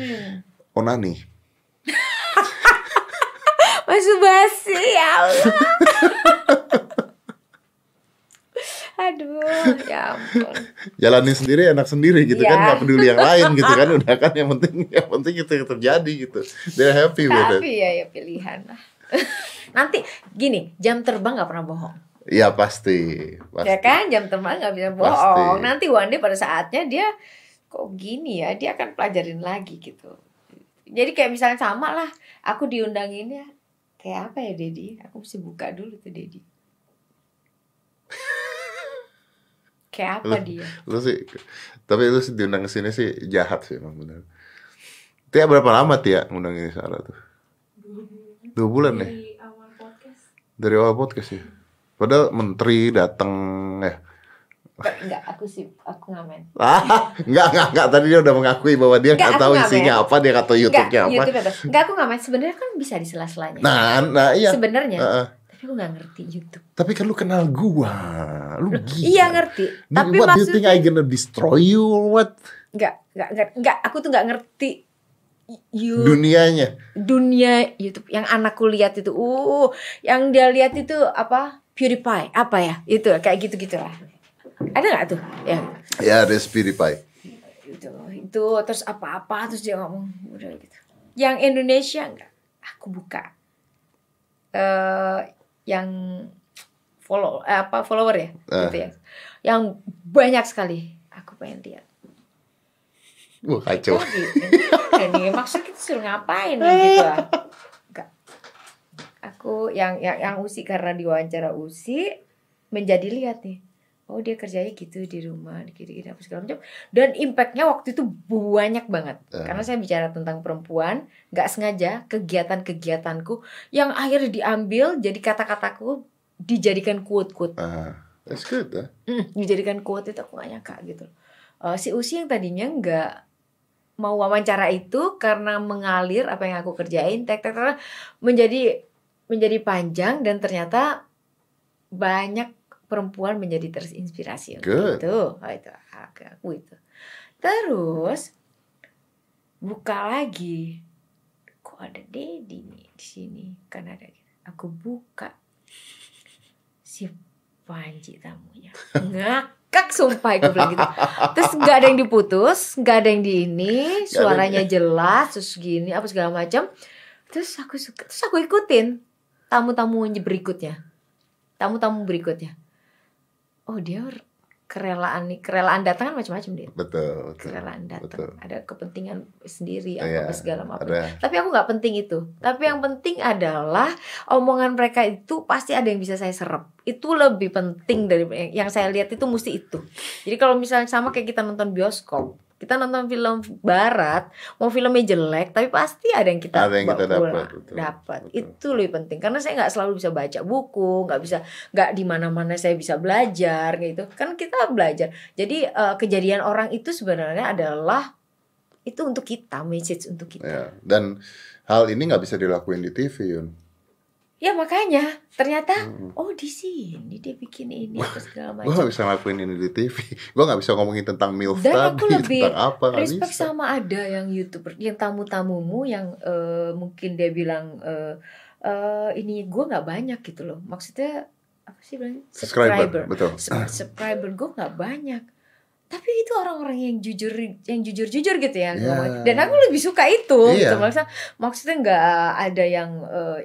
[SPEAKER 1] Onani.
[SPEAKER 2] Masuk basi ya Allah. Aduh, ya ampun.
[SPEAKER 1] Jalanin sendiri enak sendiri gitu kan,
[SPEAKER 2] Iya.
[SPEAKER 1] nggak peduli yang lain gitu kan, udah kan yang penting yang penting itu yang terjadi gitu. They're happy with it.
[SPEAKER 2] Tapi ya ya pilihan lah. Nanti gini, jam terbang nggak pernah bohong.
[SPEAKER 1] Iya pasti, pasti.
[SPEAKER 2] Ya kan, jam terbang nggak bisa bohong.
[SPEAKER 1] Pasti.
[SPEAKER 2] Nanti one day pada saatnya dia kok gini ya, dia akan pelajarin lagi gitu. Jadi kayak misalnya sama lah, aku diundangin ya kayak apa ya Dedi? Aku mesti buka dulu tuh Dedi. Kayak apa dia?
[SPEAKER 1] Lu sih, tapi lu sih diundang ke sini sih jahat sih emang bener. Tia berapa lama Tia ngundang ini Sarah tuh? Dua bulan ya?
[SPEAKER 3] Di awal podcast.
[SPEAKER 1] Dari awal podcast ya? Padahal menteri datang ya.
[SPEAKER 2] Enggak, aku sih aku ngamen.
[SPEAKER 1] Ah, enggak, enggak, enggak. Tadi dia udah mengakui bahwa dia
[SPEAKER 2] Enggak,
[SPEAKER 1] nggak tahu
[SPEAKER 2] ngamen.
[SPEAKER 1] isinya apa, dia nggak tahu YouTube-nya apa.
[SPEAKER 2] YouTube apa? Enggak, aku ngamen. Sebenarnya kan bisa di sela-selanya.
[SPEAKER 1] Nah, nah iya.
[SPEAKER 2] Sebenarnya.
[SPEAKER 1] Heeh.
[SPEAKER 2] Tapi aku nggak ngerti YouTube.
[SPEAKER 1] Tapi kan lu kenal gua. Lu gila.
[SPEAKER 2] Iya ngerti. Tapi
[SPEAKER 1] what do you think
[SPEAKER 2] maksudnya
[SPEAKER 1] I gonna destroy you or what?
[SPEAKER 2] enggak, enggak, enggak, enggak, aku tuh enggak ngerti you
[SPEAKER 1] Dunianya.
[SPEAKER 2] dunia YouTube yang anakku lihat itu. Uh, yang dia lihat itu apa? PewDiePie, apa ya? Itu kayak gitu-gitu lah. Ada nggak tuh? Ya,
[SPEAKER 1] Ya, ada PewDiePie.
[SPEAKER 2] itu itu terus apa-apa terus dia ngomong udah gitu. Yang Indonesia enggak. Aku buka eh yang follow eh, apa follower ya
[SPEAKER 1] Ah.
[SPEAKER 2] gitu ya. Yang banyak sekali aku pengen lihat.
[SPEAKER 1] Wah, kacau.
[SPEAKER 2] Oh gitu. Nih maksud kita suruh ngapain nih gitu. Enggak. Aku yang yang yang Usi karena diwawancara Usi menjadi lihat nih. Oh dia kerjanya gitu di rumah, gini-gini apa segala macam. Dan impactnya waktu itu banyak banget.
[SPEAKER 1] Eh.
[SPEAKER 2] Karena saya bicara tentang perempuan, nggak sengaja kegiatan-kegiatanku yang akhirnya diambil jadi kata-kataku dijadikan quote-quote.
[SPEAKER 1] Ah, that's good, ah.
[SPEAKER 2] Mm, dijadikan quote itu aku gak nyangka gitu. Eh, si Usi yang tadinya nggak mau wawancara itu karena mengalir apa yang aku kerjain, tek tek tek, menjadi menjadi panjang dan ternyata banyak perempuan menjadi terinspirasi untuk
[SPEAKER 1] Good.
[SPEAKER 2] itu. Oh, itu aku, aku itu. Terus buka lagi, kok ada Dedi nih di sini kan ada. Aku buka si Panji tamunya ngakak sumpah gue bilang gitu. Terus nggak ada yang diputus nggak ada yang di ini suaranya jelas terus gini apa segala macam. Terus aku suka terus aku ikutin tamu-tamu yang berikutnya. Tamu-tamu berikutnya. Oh dia kerelaan nih kerelaan datang kan macam-macam dia
[SPEAKER 1] Betul, betul.
[SPEAKER 2] kerelaan datang
[SPEAKER 1] betul.
[SPEAKER 2] ada kepentingan sendiri
[SPEAKER 1] Iya,
[SPEAKER 2] apa segala macam
[SPEAKER 1] Ada.
[SPEAKER 2] tapi aku nggak penting itu tapi yang penting adalah omongan mereka itu pasti ada yang bisa saya serap itu lebih penting dari yang saya lihat itu mesti itu jadi kalau misalnya sama kayak kita nonton bioskop kita nonton film barat mau filmnya jelek tapi pasti ada yang kita
[SPEAKER 1] Ada yang kita dapat,
[SPEAKER 2] dapat. Itu lebih penting. Karena saya nggak selalu bisa baca buku nggak bisa nggak di mana mana saya bisa belajar gitu. Kan kita belajar. Jadi eh, kejadian orang itu sebenarnya adalah itu untuk kita message untuk kita.
[SPEAKER 1] Ya. Dan hal ini nggak bisa dilakuin di TV, Yun.
[SPEAKER 2] Ya makanya ternyata
[SPEAKER 1] Hmm.
[SPEAKER 2] oh di sini dia bikin ini apa segala
[SPEAKER 1] Gue
[SPEAKER 2] macam.
[SPEAKER 1] nggak bisa ngelakuin ini di TV. Gue nggak bisa ngomongin tentang MILF
[SPEAKER 2] Dan
[SPEAKER 1] tadi,
[SPEAKER 2] aku lebih
[SPEAKER 1] tentang apa
[SPEAKER 2] Respect
[SPEAKER 1] bisa.
[SPEAKER 2] sama ada yang youtuber, yang tamu-tamumu yang eh, mungkin dia bilang eh eh, ini gue nggak banyak gitu loh. Maksudnya apa sih bilangnya?
[SPEAKER 1] Subscriber, betul.
[SPEAKER 2] Sub- subscriber gue nggak banyak. Tapi itu orang-orang yang jujur, yang jujur-jujur gitu ya.
[SPEAKER 1] Iya.
[SPEAKER 2] Dan aku lebih suka itu.
[SPEAKER 1] Iya.
[SPEAKER 2] Gitu. Maksudnya, maksudnya nggak ada yang eh,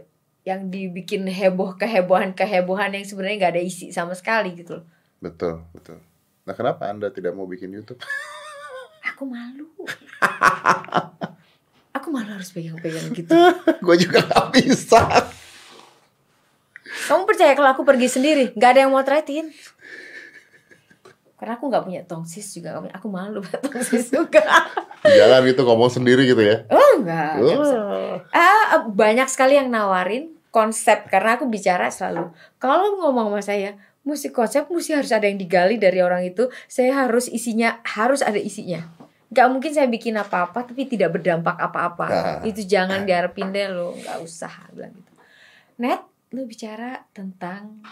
[SPEAKER 2] yang dibikin heboh kehebohan kehebohan yang sebenarnya nggak ada isi sama sekali gitu loh.
[SPEAKER 1] Betul, betul. Nah, kenapa Anda tidak mau bikin YouTube?
[SPEAKER 2] Aku malu. aku malu harus pegang-pegang gitu.
[SPEAKER 1] gue juga nggak bisa.
[SPEAKER 2] Kamu percaya kalau aku pergi sendiri, nggak ada yang mau motretin? Karena aku nggak punya tongsis juga, punya- aku malu punya tongsis juga.
[SPEAKER 1] Jalan gitu ngomong sendiri gitu ya.
[SPEAKER 2] Oh enggak, nggak bisa.
[SPEAKER 1] Oh.
[SPEAKER 2] Ah, banyak sekali yang nawarin konsep karena aku bicara selalu. Kalau ngomong sama saya, mesti konsep mesti harus ada yang digali dari orang itu. Saya harus isinya harus ada isinya. Gak mungkin saya bikin apa-apa tapi tidak berdampak apa-apa.
[SPEAKER 1] Ah.
[SPEAKER 2] Itu jangan diharapin deh lo, nggak usah bilang gitu. Net, lu bicara tentang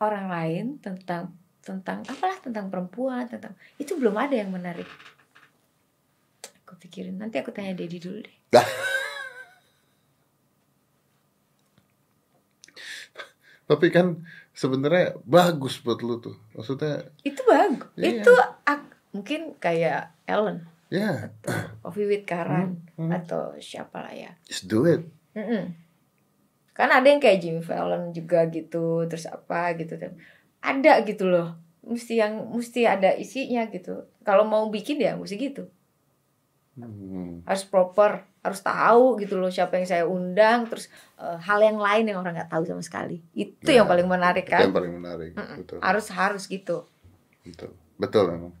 [SPEAKER 2] orang lain, tentang tentang apalah tentang perempuan, tentang itu belum ada yang menarik. Aku pikirin nanti aku tanya Dedi dulu deh.
[SPEAKER 1] Tapi kan sebenarnya bagus buat lu tuh. Maksudnya
[SPEAKER 2] Itu bagus.
[SPEAKER 1] Iya.
[SPEAKER 2] Itu ak- mungkin kayak Ellen
[SPEAKER 1] ya
[SPEAKER 2] atau Coffee with Karan
[SPEAKER 1] Hmm, hmm.
[SPEAKER 2] atau siapa lah ya.
[SPEAKER 1] just do it.
[SPEAKER 2] Mm-mm. Kan ada yang kayak Jimmy Fallon juga gitu, terus apa gitu kan. Ada gitu loh. Mesti yang mesti ada isinya gitu. Kalau mau bikin ya mesti gitu.
[SPEAKER 1] Hmm.
[SPEAKER 2] Harus proper, harus tahu gitu loh siapa yang saya undang, terus eh, hal yang lain yang orang nggak tahu sama sekali. Itu
[SPEAKER 1] Ya,
[SPEAKER 2] yang paling menarik
[SPEAKER 1] Itu yang
[SPEAKER 2] kan.
[SPEAKER 1] paling menarik.
[SPEAKER 2] Mm-mm.
[SPEAKER 1] Betul.
[SPEAKER 2] Harus harus gitu.
[SPEAKER 1] Betul. Betul memang.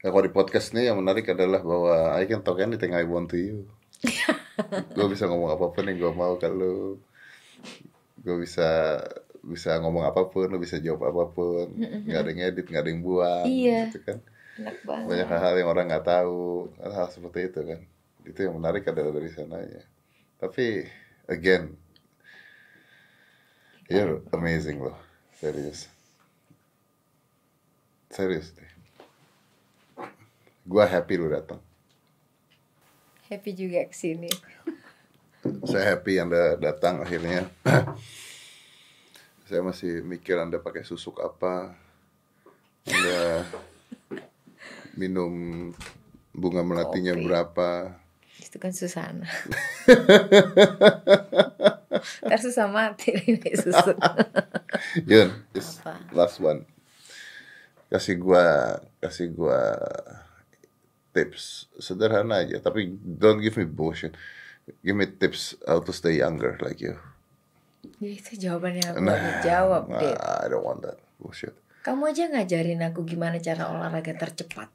[SPEAKER 1] Ya, kalau di podcast ini yang menarik adalah bahwa I can talk anything I want to you. gue bisa ngomong apa pun yang gue mau ke lu. Gue bisa bisa ngomong apa pun, lu bisa jawab apa pun. Nggak ada yang edit, nggak ada yang buang.
[SPEAKER 2] Iya.
[SPEAKER 1] Gitu kan.
[SPEAKER 2] Enak banget.
[SPEAKER 1] Banyak hal-hal yang orang nggak tahu. Hal seperti itu kan. Itu yang menarik adalah dari sananya. Tapi again, you're amazing loh. Serius. Serius deh. Gua happy lu datang.
[SPEAKER 2] Happy juga ke sini.
[SPEAKER 1] Saya happy Anda datang akhirnya. Saya masih mikir Anda pakai susuk apa. Anda minum bunga melatinya
[SPEAKER 2] Kopi.
[SPEAKER 1] berapa.
[SPEAKER 2] Itu kan Susana. Ntar susah mati ini susu.
[SPEAKER 1] Yun, last one. Kasih gua kasih gua tips sederhana aja, tapi don't give me bullshit. Give me tips how to stay younger like you.
[SPEAKER 2] Ya itu jawabannya aku nah, jawab deh.
[SPEAKER 1] I don't want that bullshit.
[SPEAKER 2] Kamu aja ngajarin aku gimana cara olahraga tercepat.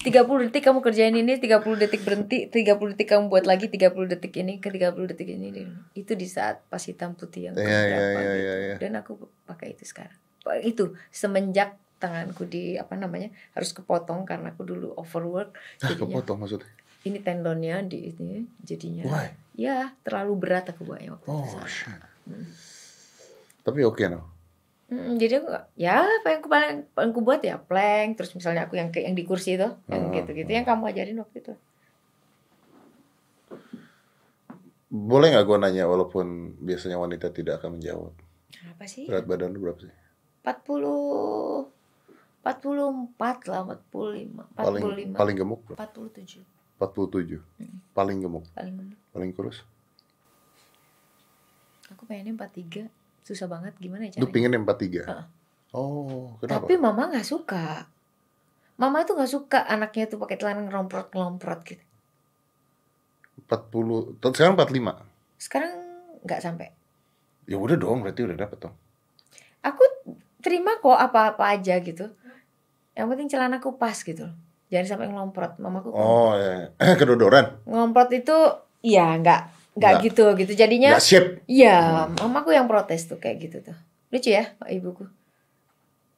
[SPEAKER 2] 30 detik kamu kerjain ini, 30 detik berhenti, 30 detik kamu buat lagi, 30 detik ini, ke 30 detik ini. Itu di saat pas hitam putih yang keberapa
[SPEAKER 1] iya, iya,
[SPEAKER 2] gitu.
[SPEAKER 1] iya, iya.
[SPEAKER 2] Dan aku pakai itu sekarang. Itu semenjak tanganku di apa namanya harus kepotong karena aku dulu overwork jadinya
[SPEAKER 1] kepotong maksudnya.
[SPEAKER 2] ini tendonnya di ini jadinya
[SPEAKER 1] Why?
[SPEAKER 2] ya terlalu berat aku buatnya waktu
[SPEAKER 1] Oh
[SPEAKER 2] itu
[SPEAKER 1] shit. Tapi oke no.
[SPEAKER 2] Mm, jadi aku ya apa yang aku paling paling aku buat ya plank terus misalnya aku yang yang di kursi itu yang
[SPEAKER 1] Hmm,
[SPEAKER 2] gitu-gitu yang kamu ajarin waktu itu
[SPEAKER 1] Boleh nggak gua nanya walaupun biasanya wanita tidak akan menjawab.
[SPEAKER 2] apa sih
[SPEAKER 1] Berat badan lu berapa sih?
[SPEAKER 2] 40 44 lah 45
[SPEAKER 1] Paling
[SPEAKER 2] 45
[SPEAKER 1] paling gemuk berapa?
[SPEAKER 2] 47
[SPEAKER 1] 47. Paling gemuk,
[SPEAKER 2] paling gemuk.
[SPEAKER 1] paling kurus.
[SPEAKER 2] aku pengennya 43 susah banget gimana ya
[SPEAKER 1] Lu
[SPEAKER 2] caranya
[SPEAKER 1] pingin yang 43?
[SPEAKER 2] Heeh.
[SPEAKER 1] Oh, kenapa?
[SPEAKER 2] tapi mama nggak suka mama itu nggak suka anaknya tuh pakai celana ngeromprot ngeromprot gitu
[SPEAKER 1] 40, tuh sekarang 45.
[SPEAKER 2] sekarang nggak sampai
[SPEAKER 1] Ya udah dong, berarti udah dapet dong.
[SPEAKER 2] aku terima kok apa-apa aja gitu yang penting celanaku pas gitu jangan sampai ngelomprot mamaku
[SPEAKER 1] Oh, ya. kedodoran.
[SPEAKER 2] ngelomprot itu ya nggak nggak gitu gitu jadinya
[SPEAKER 1] Nggak shape.
[SPEAKER 2] iya mamaku yang protes tuh kayak gitu tuh lucu ya pak ibuku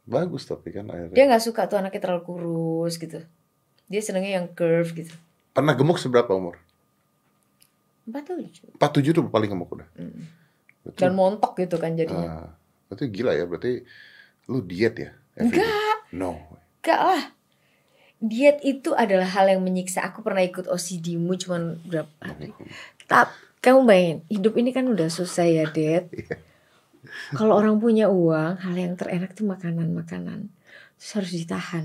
[SPEAKER 1] Bagus tapi kan akhirnya.
[SPEAKER 2] dia nggak suka tuh anaknya terlalu kurus gitu dia senengnya yang curve gitu
[SPEAKER 1] Pernah gemuk seberapa umur?
[SPEAKER 2] empat tujuh
[SPEAKER 1] 47 tuh paling gemuk udah.
[SPEAKER 2] Mm.
[SPEAKER 1] Berarti,
[SPEAKER 2] dan montok gitu kan jadinya
[SPEAKER 1] ah, berarti gila ya, berarti lu diet ya?
[SPEAKER 2] enggak
[SPEAKER 1] No.
[SPEAKER 2] enggak lah diet itu adalah hal yang menyiksa aku pernah ikut OCD-mu cuman berapa hari Tap, kamu bayangin, hidup ini kan udah susah ya, Dad.
[SPEAKER 1] Iya.
[SPEAKER 2] Kalau orang punya uang, hal yang terenak tuh makanan-makanan. Terus harus ditahan.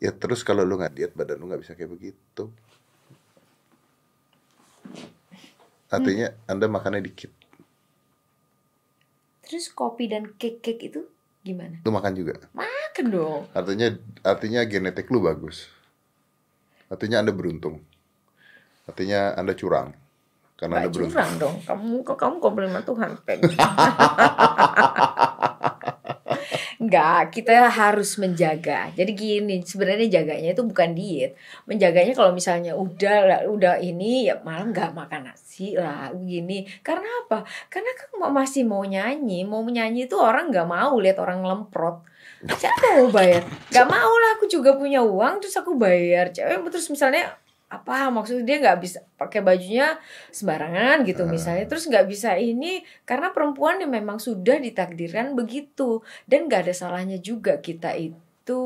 [SPEAKER 1] Ya terus kalau lu nggak diet badan lu nggak bisa kayak begitu. Artinya Anda makannya dikit.
[SPEAKER 2] Terus kopi dan cake-cake itu gimana?
[SPEAKER 1] Lu makan juga.
[SPEAKER 2] Makan dong.
[SPEAKER 1] Artinya artinya genetik lu bagus. Artinya Anda beruntung. Artinya Anda curang. Karena
[SPEAKER 2] Gak
[SPEAKER 1] beruntung.
[SPEAKER 2] curang dong. Kamu kok kamu komplimen Tuhan, Peng. Enggak, kita harus menjaga. Jadi gini, sebenarnya jaganya itu bukan diet. Menjaganya kalau misalnya udah udah ini ya malam nggak makan nasi lah begini. Karena apa? Karena kan masih mau nyanyi, mau menyanyi itu orang nggak mau lihat orang lemprot. Siapa mau bayar? Gak mau lah, aku juga punya uang terus aku bayar. Cewek terus misalnya apa maksudnya dia nggak bisa pakai bajunya sembarangan gitu uh. misalnya terus nggak bisa ini karena perempuan yang memang sudah ditakdirkan begitu dan nggak ada salahnya juga kita itu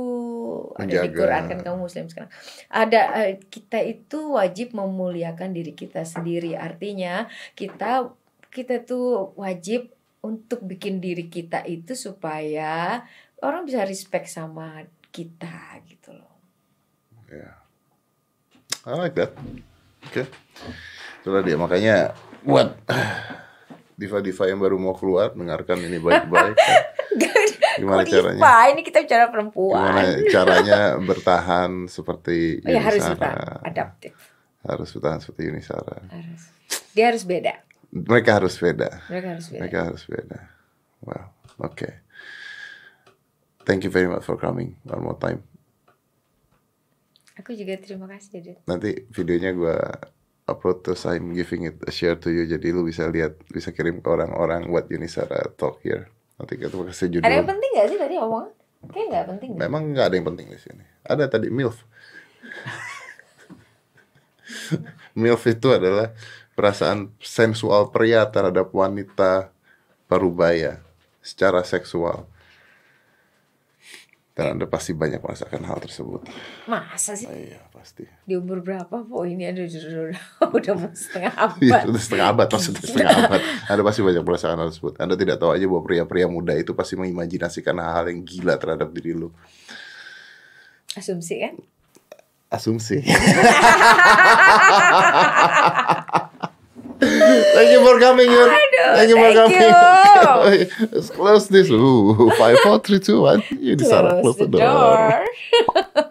[SPEAKER 2] Menjaga. ada di Quran kan kamu muslim sekarang ada uh, kita itu wajib memuliakan diri kita sendiri artinya kita kita tuh wajib untuk bikin diri kita itu supaya orang bisa respect sama kita gitu loh.
[SPEAKER 1] Yeah. I like that. Oke. Okay. Itulah dia makanya buat diva-diva yang baru mau keluar dengarkan ini baik-baik.
[SPEAKER 2] Gimana Kok caranya? Diva? Ini kita bicara perempuan.
[SPEAKER 1] Gimana caranya bertahan seperti
[SPEAKER 2] oh, ya, harus bertahan adaptif.
[SPEAKER 1] Harus bertahan seperti Yunisara. Harus.
[SPEAKER 2] Dia harus beda.
[SPEAKER 1] Mereka harus beda.
[SPEAKER 2] Mereka harus beda.
[SPEAKER 1] Mereka harus beda. Wow. Oke. Okay. Thank you very much for coming one more time.
[SPEAKER 2] Aku juga terima kasih Dede.
[SPEAKER 1] Nanti videonya gue upload terus I'm giving it a share to you jadi lu bisa lihat bisa kirim ke orang-orang what Yunisara talk here. Nanti kita kasih judul.
[SPEAKER 2] Ada yang penting gak sih tadi omongan? Kayak gak penting.
[SPEAKER 1] Memang gak ada yang penting di sini. Ada tadi MILF. MILF itu adalah perasaan sensual pria terhadap wanita parubaya secara seksual. Dan Anda pasti banyak merasakan hal tersebut.
[SPEAKER 2] Masa sih?
[SPEAKER 1] Oh, iya, pasti.
[SPEAKER 2] Di umur berapa? Oh ini ada udah, udah mau setengah abad.
[SPEAKER 1] Iya, udah setengah abad, maksudnya setengah abad. Anda pasti banyak merasakan hal tersebut. Anda tidak tahu aja bahwa pria-pria muda itu pasti mengimajinasikan hal-hal yang gila terhadap diri lu.
[SPEAKER 2] Asumsi kan?
[SPEAKER 1] Asumsi. thank you for coming, Yun.
[SPEAKER 2] Aduh, thank you for coming.
[SPEAKER 1] You. Let's close this. Ooh, five, four, three, two, one. You close, close the, the door. door.